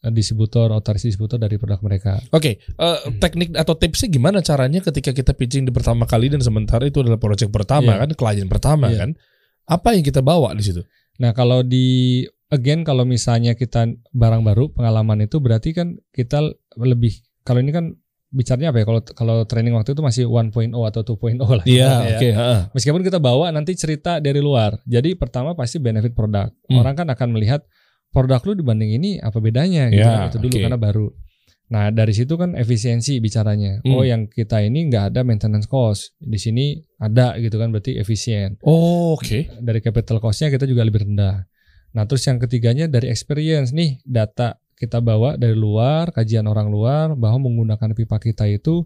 eh, distributor otoritas distributor dari produk mereka. Oke, eh, teknik atau tipsnya gimana caranya ketika kita pitching di pertama kali dan sementara itu adalah project pertama Iya. kan, klien pertama Iya. kan? Apa yang kita bawa di situ? Nah kalau di again kalau misalnya kita barang baru pengalaman itu berarti kan kita lebih kalau ini kan bicaranya apa ya kalau kalau training waktu itu masih 1.0 atau 2.0 lah. Iya, Ya. oke, heeh. Meskipun kita bawa nanti cerita dari luar. Jadi pertama pasti benefit produk. Hmm. Orang kan akan melihat produk lu dibanding ini apa bedanya gitu. Ya, itu dulu oke. karena baru. Nah dari situ kan efisiensi bicaranya. Hmm. Oh yang kita ini nggak ada maintenance cost. Di sini ada gitu kan berarti efisien. Oh, oke. Dari capital costnya kita juga lebih rendah. Nah terus yang ketiganya dari experience nih data kita bawa dari luar, kajian orang luar bahwa menggunakan pipa kita itu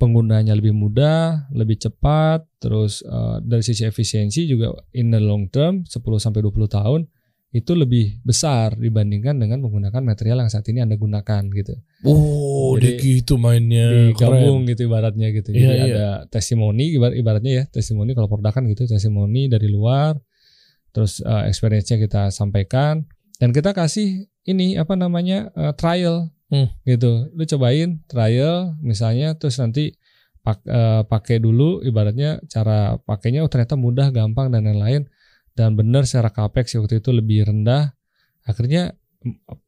penggunanya lebih mudah, lebih cepat, terus eh, dari sisi efisiensi juga in the long term 10 sampai 20 tahun itu lebih besar dibandingkan dengan menggunakan material yang saat ini Anda gunakan gitu. Oh, Jadi, gitu mainnya. Digabung gitu ibaratnya gitu. Iya, Jadi iya. ada testimoni ibarat ibaratnya ya, testimoni kalau produk kan gitu, testimoni dari luar. Terus eh, experience-nya kita sampaikan dan kita kasih ini apa namanya eh, trial Hmm. gitu. Lu cobain trial misalnya terus nanti pak, eh, pakai dulu ibaratnya cara pakainya oh, ternyata mudah, gampang dan lain-lain dan benar secara capex waktu itu lebih rendah. Akhirnya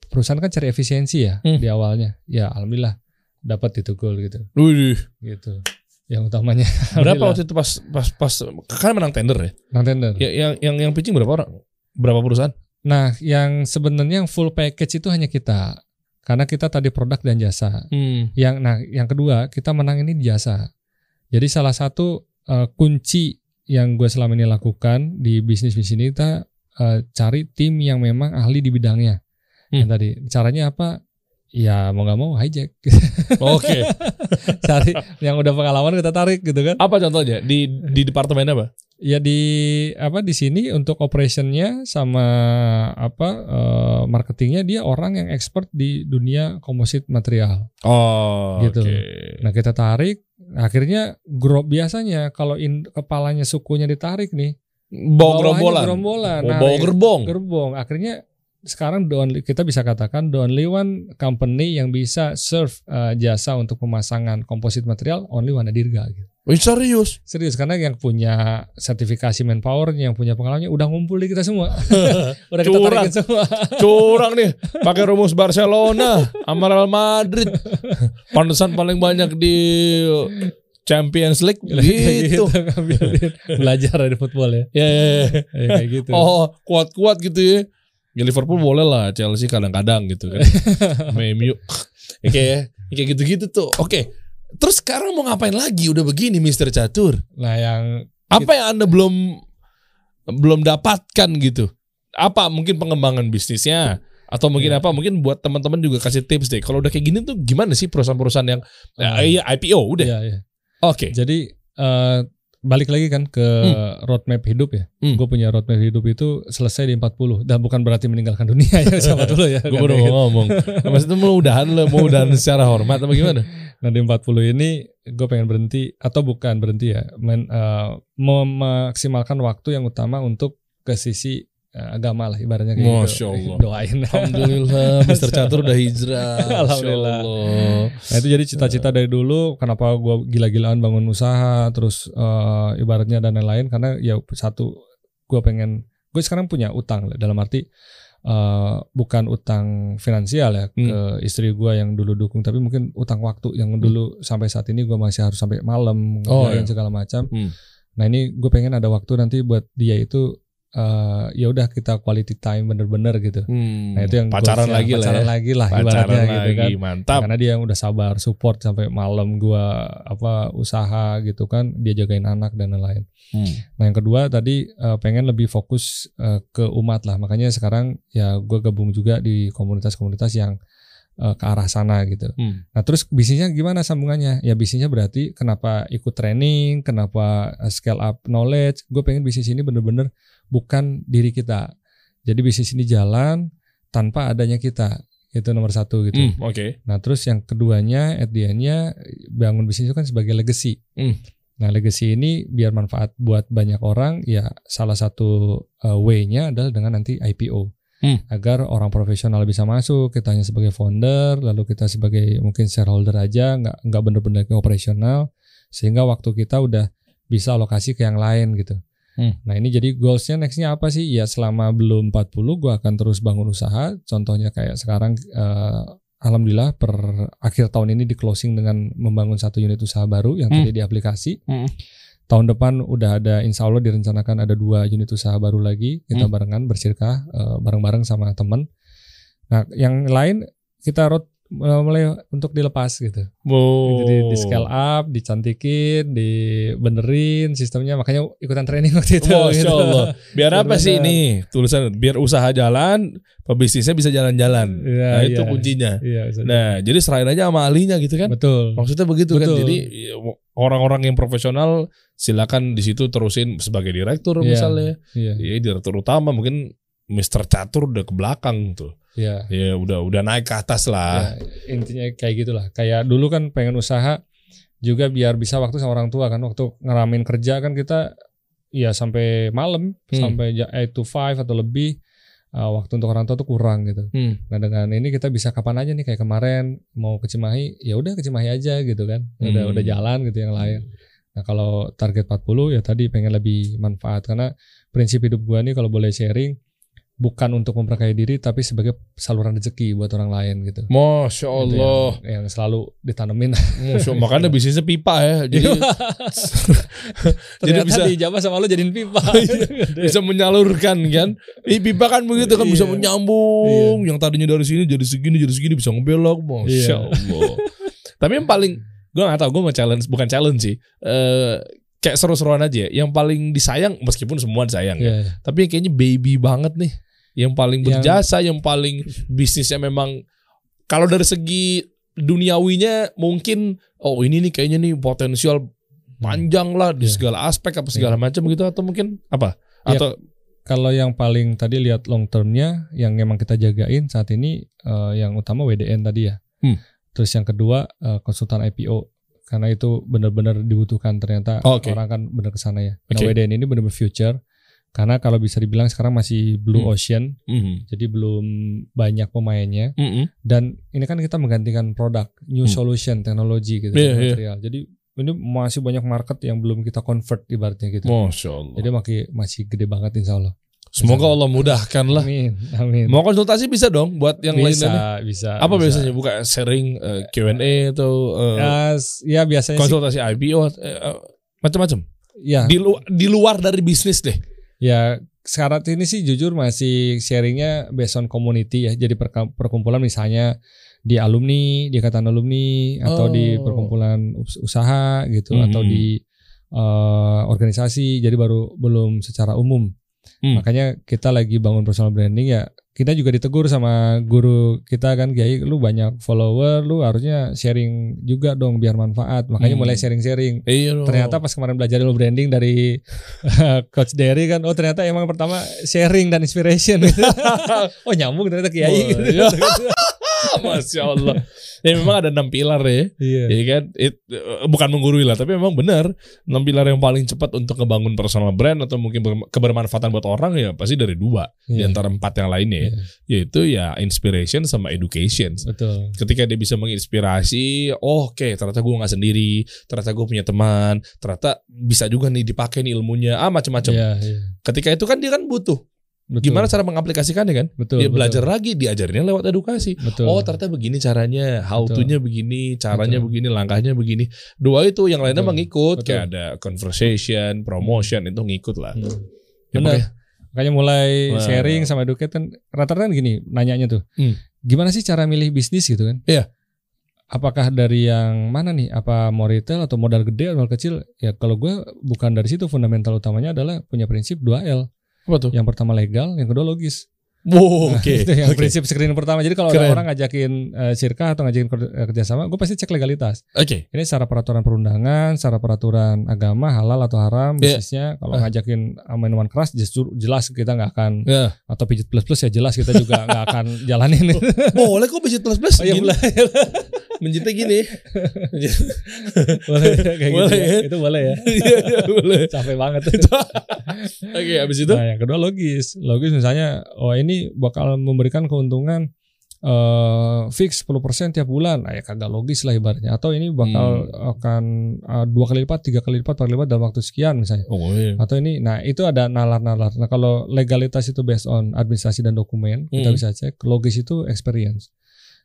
perusahaan kan cari efisiensi ya Hmm. di awalnya. Ya alhamdulillah dapat itu goal gitu. Wih, Gitu. Yang utamanya berapa waktu itu pas pas pas kan menang tender ya? Nang tender. Ya, yang yang yang pitching berapa orang? Berapa perusahaan? Nah, yang sebenarnya yang full package itu hanya kita. Karena kita tadi produk dan jasa. Hmm. Yang nah, yang kedua, kita menang ini di jasa. Jadi salah satu eh, kunci yang gue selama ini lakukan di bisnis bisnis ini kita eh, cari tim yang memang ahli di bidangnya. Hmm. Yang tadi caranya apa? Ya mau nggak mau hijack. Oke. cari yang udah pengalaman kita tarik gitu kan. Apa contohnya di di departemen apa? Ya di apa di sini untuk operationnya sama apa eh, marketingnya dia orang yang expert di dunia komposit material. Oh, Gitu. oke. Nah kita tarik, akhirnya grup biasanya kalau in, kepalanya sukunya ditarik nih, Bawa gerombolan. gerombolan. Oh, Nah, bawa gerbong. gerbong. Akhirnya sekarang only- kita bisa katakan the only one company yang bisa serve eh, jasa untuk pemasangan komposit material only Wanda Dirga. Gitu. Wih, serius. Serius karena yang punya sertifikasi manpower, yang punya pengalamannya udah ngumpul di kita semua. udah kita Curang. tarikin semua. Curang nih, pakai rumus Barcelona, sama Real Madrid. Pantesan paling banyak di Champions League gitu. ngambilin. Belajar dari football ya. Ya, ya, ya. Ya, kayak gitu. Oh, kuat-kuat gitu ya. Ya Liverpool boleh lah, Chelsea kadang-kadang gitu kan. MU. Ya, kayak kayak gitu-gitu tuh. Oke. Terus sekarang mau ngapain lagi? Udah begini Mr. Catur. Nah, yang Apa yang Anda belum belum dapatkan gitu? Apa mungkin pengembangan bisnisnya atau mungkin Iya. apa? Mungkin buat teman-teman juga kasih tips deh. Kalau udah kayak gini tuh gimana sih perusahaan-perusahaan yang Ah. eh, iya IPO udah. Iya, iya. Oke. Jadi eh, balik lagi kan ke roadmap hidup ya. Hmm. Gue punya roadmap hidup itu selesai di 40 dan bukan berarti meninggalkan dunia ya sama dulu ya. Gue baru ngomong. Maksudnya mau udahan lo, mau udahan secara hormat apa gimana? Nah di 40 ini gue pengen berhenti atau bukan berhenti ya, men, eh, memaksimalkan waktu yang utama untuk ke sisi eh, agama lah ibaratnya kayak Masya gitu. Allah. Doain. Alhamdulillah, Mr. Catur udah hijrah. Alhamdulillah. Allah. Nah itu jadi cita-cita dari dulu kenapa gue gila-gilaan bangun usaha terus eh, ibaratnya dan lain-lain karena ya satu gue pengen gue sekarang punya utang dalam arti eh, bukan utang finansial ya Hmm. ke istri gue yang dulu dukung tapi mungkin utang waktu yang dulu sampai saat ini gue masih harus sampai malam Oh, iya. segala macam. Hmm. Nah ini gue pengen ada waktu nanti buat dia itu eh, ya udah kita quality time bener-bener gitu. Hmm. Nah itu yang pacaran lagi lah pacaran ya. lagi lah Pacaran gitu lagi, kan. mantap. Karena dia yang udah sabar support sampai malam gua apa usaha gitu kan, dia jagain anak dan lain-lain. Hmm. Nah yang kedua tadi eh, pengen lebih fokus eh, ke umat lah, makanya sekarang ya gua gabung juga di komunitas-komunitas yang ke arah sana gitu. Hmm. Nah terus bisnisnya gimana sambungannya? Ya bisnisnya berarti kenapa ikut training, kenapa scale up knowledge? Gue pengen bisnis ini bener-bener bukan diri kita. Jadi bisnis ini jalan tanpa adanya kita. Itu nomor satu gitu. Hmm, Oke. Nah terus yang keduanya at the end-nya bangun bisnis itu kan sebagai legacy. Hmm. Nah legacy ini biar manfaat buat banyak orang ya salah satu uh, way-nya adalah dengan nanti IPO. Hmm. Agar orang profesional bisa masuk, kita hanya sebagai founder, lalu kita sebagai mungkin shareholder aja, nggak nggak bener-bener ke operasional, sehingga waktu kita udah bisa alokasi ke yang lain gitu. Hmm. Nah ini jadi goalsnya nextnya apa sih? Ya selama belum 40 gue akan terus bangun usaha. Contohnya kayak sekarang eh, Alhamdulillah per akhir tahun ini di closing dengan membangun satu unit usaha baru yang Hmm. tadi di aplikasi. Hmm. Tahun depan udah ada insya Allah direncanakan ada dua unit usaha baru lagi. Kita Hmm. barengan bersirkah eh, bareng-bareng sama temen. Nah yang lain kita road uh, mulai untuk dilepas gitu. Oh. Jadi di scale up, dicantikin, dibenerin sistemnya. Makanya ikutan training waktu itu. Masya gitu. Allah. Biar apa sih ini tulisan? Biar usaha jalan, pebisnisnya bisa jalan-jalan. Iya, nah itu iya. kuncinya. Iya, bisa. Nah jadi serahin aja sama ahlinya gitu kan? betul. Maksudnya begitu kan? Betul. Jadi ya, orang-orang yang profesional silakan di situ terusin sebagai direktur Iya. misalnya. Iya, Ya direktur utama mungkin Mr. Catur udah ke belakang tuh. iya. Ya udah udah naik ke atas lah. Ya, intinya kayak gitulah. Kayak dulu kan pengen usaha juga biar bisa waktu sama orang tua kan. Waktu ngeramin kerja kan kita ya sampai malam, Hmm. sampai 8 to 5 atau lebih. Uh, waktu untuk orang tua tuh kurang gitu. Hmm. Nah dengan ini kita bisa kapan aja nih kayak kemarin mau ke Cimahi, ya udah ke Cimahi aja gitu kan. Udah Hmm. udah jalan gitu yang lain. Nah kalau target 40 ya tadi pengen lebih manfaat karena prinsip hidup gua nih kalau boleh sharing bukan untuk memperkaya diri tapi sebagai saluran rezeki buat orang lain gitu. Masya Itu Allah. yang, yang selalu ditanemin. Masya Allah. Makanya bisnisnya pipa ya. Jadi Ternyata bisa- dijabah sama lo jadiin pipa. bisa menyalurkan kan. Ih, pipa kan begitu kan bisa Iya. menyambung. Yang tadinya dari sini jadi segini jadi segini bisa ngebelok. Masya Iya. Allah. Tapi yang paling gue gak tahu gue mau challenge bukan challenge sih. Eh kayak seru-seruan aja. Yang paling disayang meskipun semua disayang ya. Iya. Tapi yang kayaknya baby banget nih. Yang paling Yang- berjasa, yang paling bisnisnya memang kalau dari segi duniawinya mungkin oh ini nih kayaknya nih potensial panjang lah di Iya. segala aspek apa segala macam gitu atau mungkin apa? Iya. Atau Kalau yang paling tadi lihat long termnya yang memang kita jagain saat ini eh, yang utama WDN tadi ya. Hmm. Terus yang kedua eh, konsultan IPO karena itu benar-benar dibutuhkan ternyata Oh, oke. orang kan benar ke sana ya. Nah, Oke. WDN ini benar-benar future karena kalau bisa dibilang sekarang masih blue Hmm. ocean Mhm. jadi belum banyak pemainnya Mhm. dan ini kan kita menggantikan produk new Hmm. solution teknologi gitu Iya, iya. material. Jadi ini masih banyak market yang belum kita convert ibaratnya gitu. Masya Allah. Jadi masih masih gede banget insya Allah. Semoga Allah mudahkan lah. Amin, amin. Mau konsultasi bisa dong buat yang bisa, lainnya. bisa. Apa bisa. biasanya buka sharing eh, Q&A atau eh, Ya, ya biasanya sih, konsultasi IPO eh, eh, macam-macam. ya, Di, lu- di luar dari bisnis deh. Ya sekarang ini sih jujur masih sharingnya based on community ya. Jadi perkumpulan misalnya di alumni, di ikatan alumni atau di Oh. perkumpulan us- usaha gitu atau Mhm. di eh, organisasi. Jadi baru belum secara umum. Hmm. Makanya kita lagi bangun personal branding ya. Kita juga ditegur sama guru kita kan Kiai, lu banyak follower, lu harusnya sharing juga dong biar manfaat. Makanya Hmm. mulai sharing-sharing. Iya. Ternyata pas kemarin belajar ilmu branding dari Coach Derry kan, oh ternyata emang pertama sharing dan inspiration. oh nyambung ternyata Kiai. Wah, gitu. iya. Masya Allah. Ya memang ada enam pilar ya. Iya. Ya kan, It- eh, bukan menggurui lah, tapi memang benar enam pilar yang paling cepat untuk ngebangun personal brand atau mungkin ber- kebermanfaatan buat orang ya pasti dari dua di Iya. antara empat yang lainnya, ya. Iya. yaitu ya inspiration sama education. Betul. Ketika dia bisa menginspirasi, oh, oke ternyata gue nggak sendiri, ternyata gue punya teman, ternyata bisa juga nih dipakai nih ilmunya, ah macam-macam. Iya, iya. Ketika itu kan dia kan butuh, Betul. gimana cara mengaplikasikannya kan? Betul. dia betul. belajar lagi, diajarinnya lewat edukasi. Betul. Oh ternyata begini caranya, how Betul. to-nya begini, caranya Betul. begini, langkahnya begini. Dua itu yang lainnya Betul. mengikut, Betul. kayak ada conversation, promotion itu ngikut lah. Hmm. Ya, Benar. makanya- Makanya mulai Wah. sharing sama educate kan rata-rata kan gini nanyanya tuh. Hmm. Gimana sih cara milih bisnis gitu kan? Iya. Apakah dari yang mana nih? Apa mau retail atau modal gede atau modal kecil? Ya kalau gue bukan dari situ fundamental utamanya adalah punya prinsip 2L. Apa tuh? Yang pertama legal, yang kedua logis. Wow, Nah, oke. itu yang oke. prinsip screening pertama. Jadi kalau ada orang ngajakin uh, sirka atau ngajakin eh, kerjasama, gue pasti cek legalitas. Oke. Ini secara peraturan perundangan, secara peraturan agama, halal atau haram, Iya. bisnisnya. Kalau Ah. ngajakin uh, minuman keras, justru jelas kita nggak akan Ya. atau pijit plus plus ya jelas kita juga nggak akan jalanin. Boleh kok budget plus plus oh iya gini. boleh, Mencintai gini. boleh kayak Boleh, gitu. ya. Itu boleh ya. Iya, iya, boleh. Capek banget. Oke, habis itu? Nah, yang kedua logis. Logis misalnya, oh ini bakal memberikan keuntungan eh fix 10% tiap bulan. Nah, ya kagak logis lah ibaratnya. Atau ini bakal Hmm. akan eh, dua kali lipat, tiga kali lipat, empat kali lipat dalam waktu sekian misalnya. Oh, iya. Atau ini, nah itu ada nalar-nalar. Nah kalau legalitas itu based on administrasi dan dokumen, kita Hmm. bisa cek. Logis itu experience.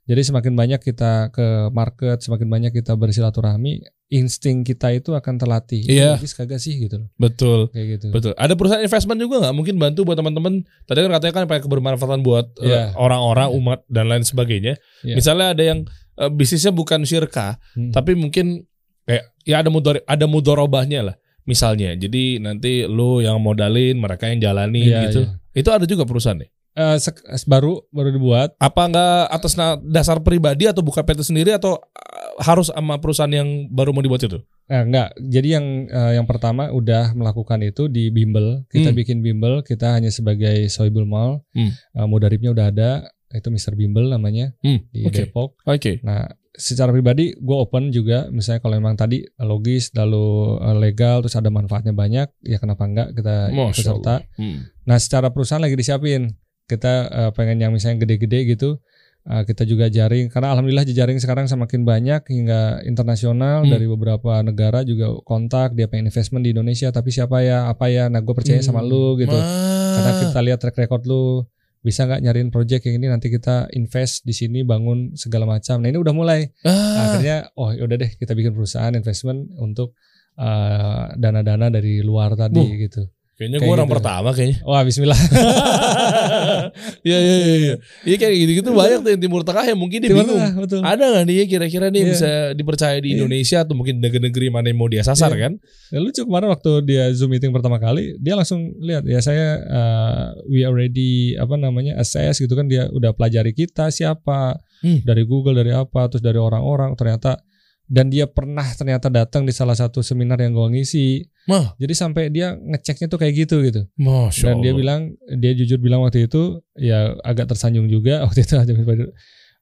Jadi semakin banyak kita ke market, semakin banyak kita bersilaturahmi, insting kita itu akan terlatih. Iya. Logis kagak sih gitu loh. Betul. Kayak gitu. Betul. Ada perusahaan investment juga nggak mungkin bantu buat teman-teman. Tadi kan katanya kan pengen kebermanfaatan buat eh, Iya. orang-orang, umat dan lain sebagainya. Iya. Misalnya ada yang eh, bisnisnya bukan syirka, Hmm. tapi mungkin kayak ya ada mudor ada mudorobahnya lah. Misalnya, jadi nanti lu yang modalin, mereka yang jalanin Iya, gitu. iya. Itu ada juga perusahaan nih. Sek- baru baru dibuat. Apa nggak atas dasar pribadi atau buka PT sendiri atau eh, harus sama perusahaan yang baru mau dibuat itu? Eh, enggak. Jadi yang eh, yang pertama udah melakukan itu di bimbel. Kita Hmm. bikin bimbel. Kita hanya sebagai Soibul Mall. Hmm. Eh, Mudaribnya udah ada. Itu Mr. Bimbel namanya Hmm, di oke. Depok. Oke. Nah, secara pribadi gue open juga. Misalnya kalau memang tadi logis, lalu legal, terus ada manfaatnya banyak, ya kenapa enggak kita ikut serta. Hmm. Nah, secara perusahaan lagi disiapin. Kita eh, pengen yang misalnya gede-gede gitu. Eh, kita juga jaring karena alhamdulillah jejaring sekarang semakin banyak hingga internasional Hmm. dari beberapa negara juga kontak dia pengen investment di Indonesia tapi siapa ya apa ya nah gue percaya sama Hmm. lu gitu Wah. karena kita lihat track record lu bisa nggak nyariin project yang ini nanti kita invest di sini bangun segala macam nah ini udah mulai Ah. akhirnya oh yaudah deh kita bikin perusahaan investment untuk eh, dana-dana dari luar tadi Buh. gitu Kayaknya Kayak gue orang gitu. pertama kayaknya. wah Bismillah Iya iya iya. iya. Iya kayak gitu-gitu banyak tuh yang Timur Tengah yang mungkin dia Timur bingung. Tengah, betul Ada nggak nih kira-kira nih Iya. bisa dipercaya di Iya. Indonesia atau mungkin negeri-negeri mana yang mau dia sasar Iya. kan? Ya, lucu kemarin waktu dia zoom meeting pertama kali, dia langsung lihat ya saya uh, we already apa namanya assess gitu kan dia udah pelajari kita siapa Hmm. dari Google dari apa terus dari orang-orang ternyata dan dia pernah ternyata datang di salah satu seminar yang gua ngisi. Mah. Jadi sampai dia ngeceknya tuh kayak gitu gitu. Masya Dan dia Allah. bilang dia jujur bilang waktu itu ya agak tersanjung juga waktu itu ada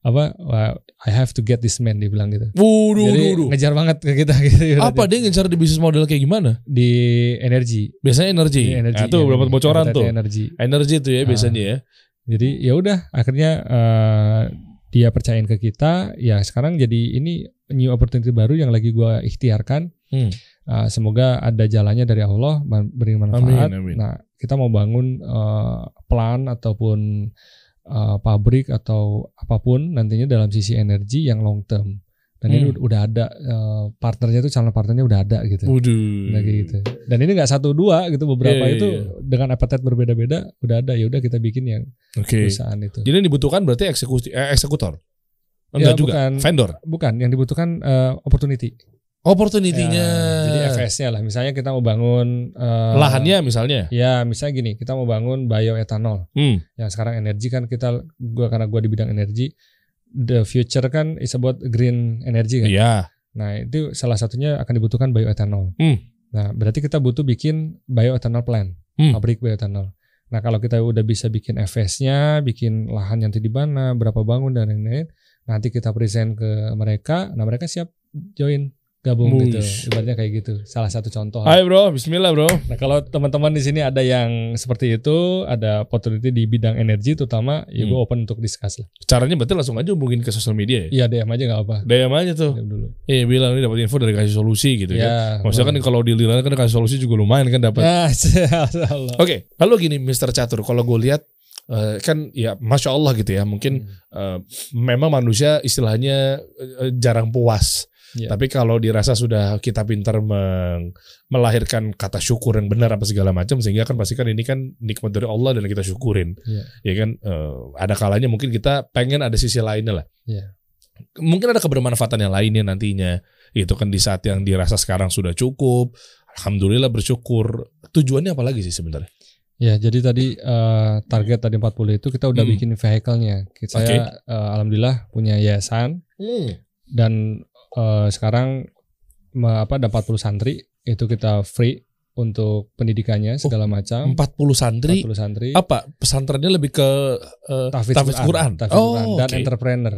apa wah, I have to get this man dia bilang gitu. Wuduh, Jadi wuduh, ngejar banget ke kita gitu. Apa dia ngejar di bisnis model kayak gimana? di energi. Biasanya energi. Di energi. Nah, tuh dapat bocoran Habitatnya tuh. Energi. Energi tuh ya Ah. biasanya ya. Jadi ya udah akhirnya eh, dia percayain ke kita. Ya sekarang jadi ini new opportunity baru yang lagi gua ikhtiarkan. Hmm. Eh, semoga ada jalannya dari Allah beri manfaat. Amin, amin. Nah kita mau bangun eh, plan ataupun eh, pabrik atau apa pun nantinya dalam sisi energi yang long term. Dan ini Hmm. udah ada eh, partnernya tuh calon partnernya udah ada gitu. Waduh. Nah, kayak gitu. Dan ini nggak satu dua gitu beberapa Iya, iya, itu iya. dengan appetite berbeda-beda udah ada ya udah kita bikin yang Oke. perusahaan itu. Jadi yang dibutuhkan berarti eksekusi eh, eksekutor. Ya, Enggak juga. bukan. Vendor. Bukan yang dibutuhkan eh, opportunity. Opportunity-nya. Ya, jadi FS-nya lah. Misalnya kita mau bangun eh, Lahannya misalnya. Ya, misalnya gini, kita mau bangun bioetanol. Hmm. Yang sekarang energi kan kita gua karena gua di bidang energi, the future kan is about green energy kan. Iya. Nah, itu salah satunya akan dibutuhkan bioetanol. Hmm. Nah, berarti kita butuh bikin bioetanol plant, Hmm. pabrik bioetanol. Nah, kalau kita udah bisa bikin FS-nya, bikin lahan nanti di mana, berapa bangun dan lain-lain, nanti kita present ke mereka, nah mereka siap join gabung gitu. Wush. Ibaratnya kayak gitu. Salah satu contoh. Hai bro, Bismillah bro. Nah, kalau teman-teman di sini ada yang seperti itu, ada opportunity di bidang energi terutama, ya gue Hmm. open untuk discuss lah. Caranya berarti langsung aja hubungin ke sosial media ya. Iya, DM aja nggak apa. DM aja tuh. DM dulu. Eh bilang ini dapat info dari kasih solusi gitu ya. Ya. Maksudnya kan kalau di Lila kan kasih solusi juga lumayan kan dapat. Ya. Oke, lalu gini Mr. Catur, kalau gue lihat eh, kan ya masya Allah gitu ya, mungkin eh, memang manusia istilahnya eh, jarang puas. Iya. Tapi kalau dirasa sudah kita pintar meng- melahirkan kata syukur yang benar apa segala macam, sehingga kan pasti kan ini kan nikmat dari Allah dan kita syukurin. Iya. Ya kan, eh, ada kalanya mungkin kita pengen ada sisi lainnya lah. Iya. Mungkin ada kebermanfaatan yang lainnya nantinya. Itu kan di saat yang dirasa sekarang sudah cukup. Alhamdulillah bersyukur. Tujuannya apa lagi sih sebenarnya? Ya, jadi tadi eh, target tadi 40 itu kita udah Hmm. bikin vehicle-nya. Kita Oke. eh, alhamdulillah punya yayasan dan eh, sekarang apa ada 40 santri itu kita free untuk pendidikannya segala macam. 40 santri 40 santri. apa pesantrennya lebih ke eh, Tahfidz tahfidz Quran. Tahfidz Oh, Quran dan oke. entrepreneur.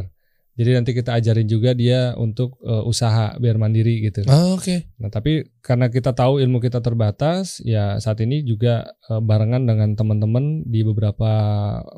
Jadi nanti kita ajarin juga dia untuk eh, usaha biar mandiri gitu. Ah, Oke. Nah, tapi karena kita tahu ilmu kita terbatas, ya saat ini juga eh, barengan dengan teman-teman di beberapa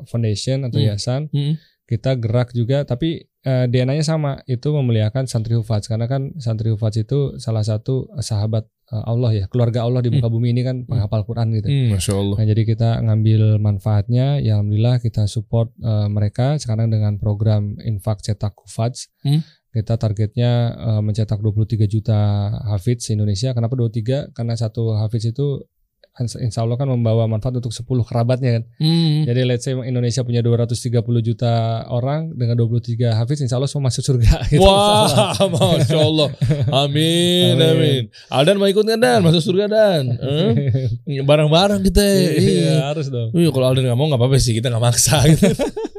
foundation atau Hmm. yayasan, Hmm. kita gerak juga. Tapi eh, DNA-nya sama, itu memuliakan santri hufaz karena kan santri hufaz itu salah satu sahabat eh, Allah ya, keluarga Allah di muka bumi ini kan penghafal Quran gitu. Hmm, Masya Allah. Nah, jadi kita ngambil manfaatnya, ya alhamdulillah kita support eh, mereka sekarang dengan program infak cetak hufaz. Hmm. Kita targetnya eh, mencetak 23 juta hafiz Indonesia. Kenapa 23? Karena satu hafiz itu insya Allah kan membawa manfaat untuk 10 kerabatnya kan. Hmm. Jadi let's say Indonesia punya 230 juta orang dengan 23 hafiz insya Allah semua masuk surga gitu. Wah, masya Allah. Amin, Amin. amin. Aldan mau ikut nggak Dan? Masuk surga Dan. Eh? Bareng-bareng kita. Iya, Iya. harus dong. Iya, kalau Aldan nggak mau nggak apa-apa sih, kita nggak maksa. Gitu.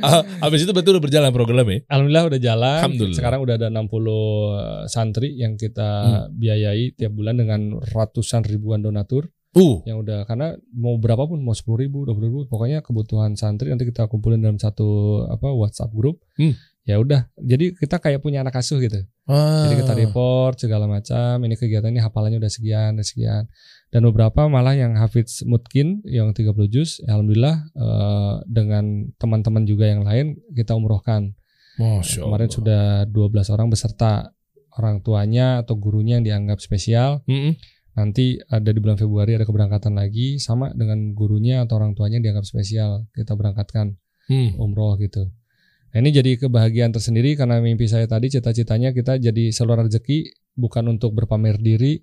Ah, Habis itu betul udah berjalan programnya. Alhamdulillah udah jalan. Alhamdulillah. Sekarang udah ada 60 santri yang kita Hmm. biayai tiap bulan dengan ratusan ribuan donatur Uh, yang udah karena mau berapapun mau 10 ribu, 20 ribu, pokoknya kebutuhan santri nanti kita kumpulin dalam satu apa WhatsApp grup. Hmm. Ya udah, jadi kita kayak punya anak asuh gitu. Jadi kita report segala macam. Ini kegiatan ini hafalannya udah sekian, udah sekian. Dan beberapa malah yang Hafiz Mutkin yang 30 juz, alhamdulillah eh, dengan teman-teman juga yang lain kita umrohkan. Masya Allah. Kemarin sudah 12 orang beserta orang tuanya atau gurunya yang dianggap spesial. Mm-mm. Nanti ada di bulan Februari ada keberangkatan lagi sama dengan gurunya atau orang tuanya yang dianggap spesial. Kita berangkatkan Hmm. umroh gitu. Nah, ini jadi kebahagiaan tersendiri karena mimpi saya tadi cita-citanya kita jadi saluran rezeki bukan untuk berpamer diri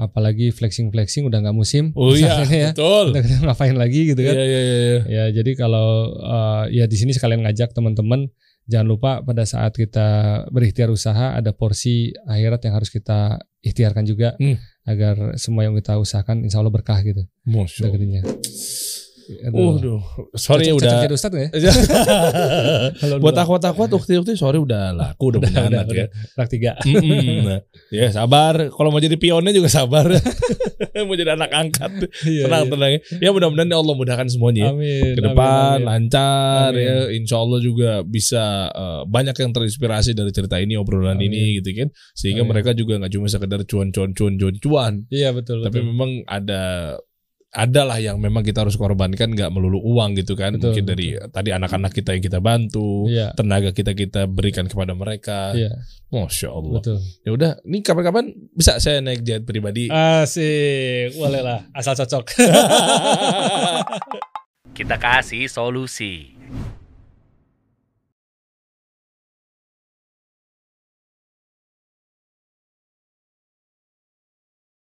apalagi flexing-flexing udah nggak musim. Oh iya, ya. betul. Kita ngapain lagi gitu kan. Iya, iya, iya, iya. Ya, jadi kalau uh, ya di sini sekalian ngajak teman-teman jangan lupa pada saat kita berikhtiar usaha ada porsi akhirat yang harus kita ikhtiarkan juga Hmm. agar semua yang kita usahakan insya Allah berkah gitu. Masya Allah. Waduh, sorry Cocok- udah. jadi nggak ya? Buat akhwat-akhwat ukti-ukti sorry udah laku udah Udah, punya udah, anak ya. Rak tiga. Nah, ya sabar. Kalau mau jadi pionnya juga sabar. mau jadi anak angkat. Iya, Tenang, iya. tenang. ya. Ya mudah-mudahan ya Allah mudahkan semuanya. ya. Amin. Ke depan amin, amin. lancar Amin. ya. Insya Allah juga bisa eh, banyak yang terinspirasi dari cerita ini obrolan Amin. ini gitu kan. Sehingga Amin. mereka juga nggak cuma sekedar cuan-cuan cuan-cuan cuan. Iya betul. Tapi betul. memang ada adalah yang memang kita harus korbankan nggak melulu uang gitu kan. Betul, mungkin dari tadi anak-anak kita yang kita bantu Iya. tenaga kita kita berikan kepada mereka. Iya, masya Allah. Ya udah ini kapan-kapan bisa saya naik jet pribadi? Asik, boleh lah, asal cocok. Kita kasih solusi.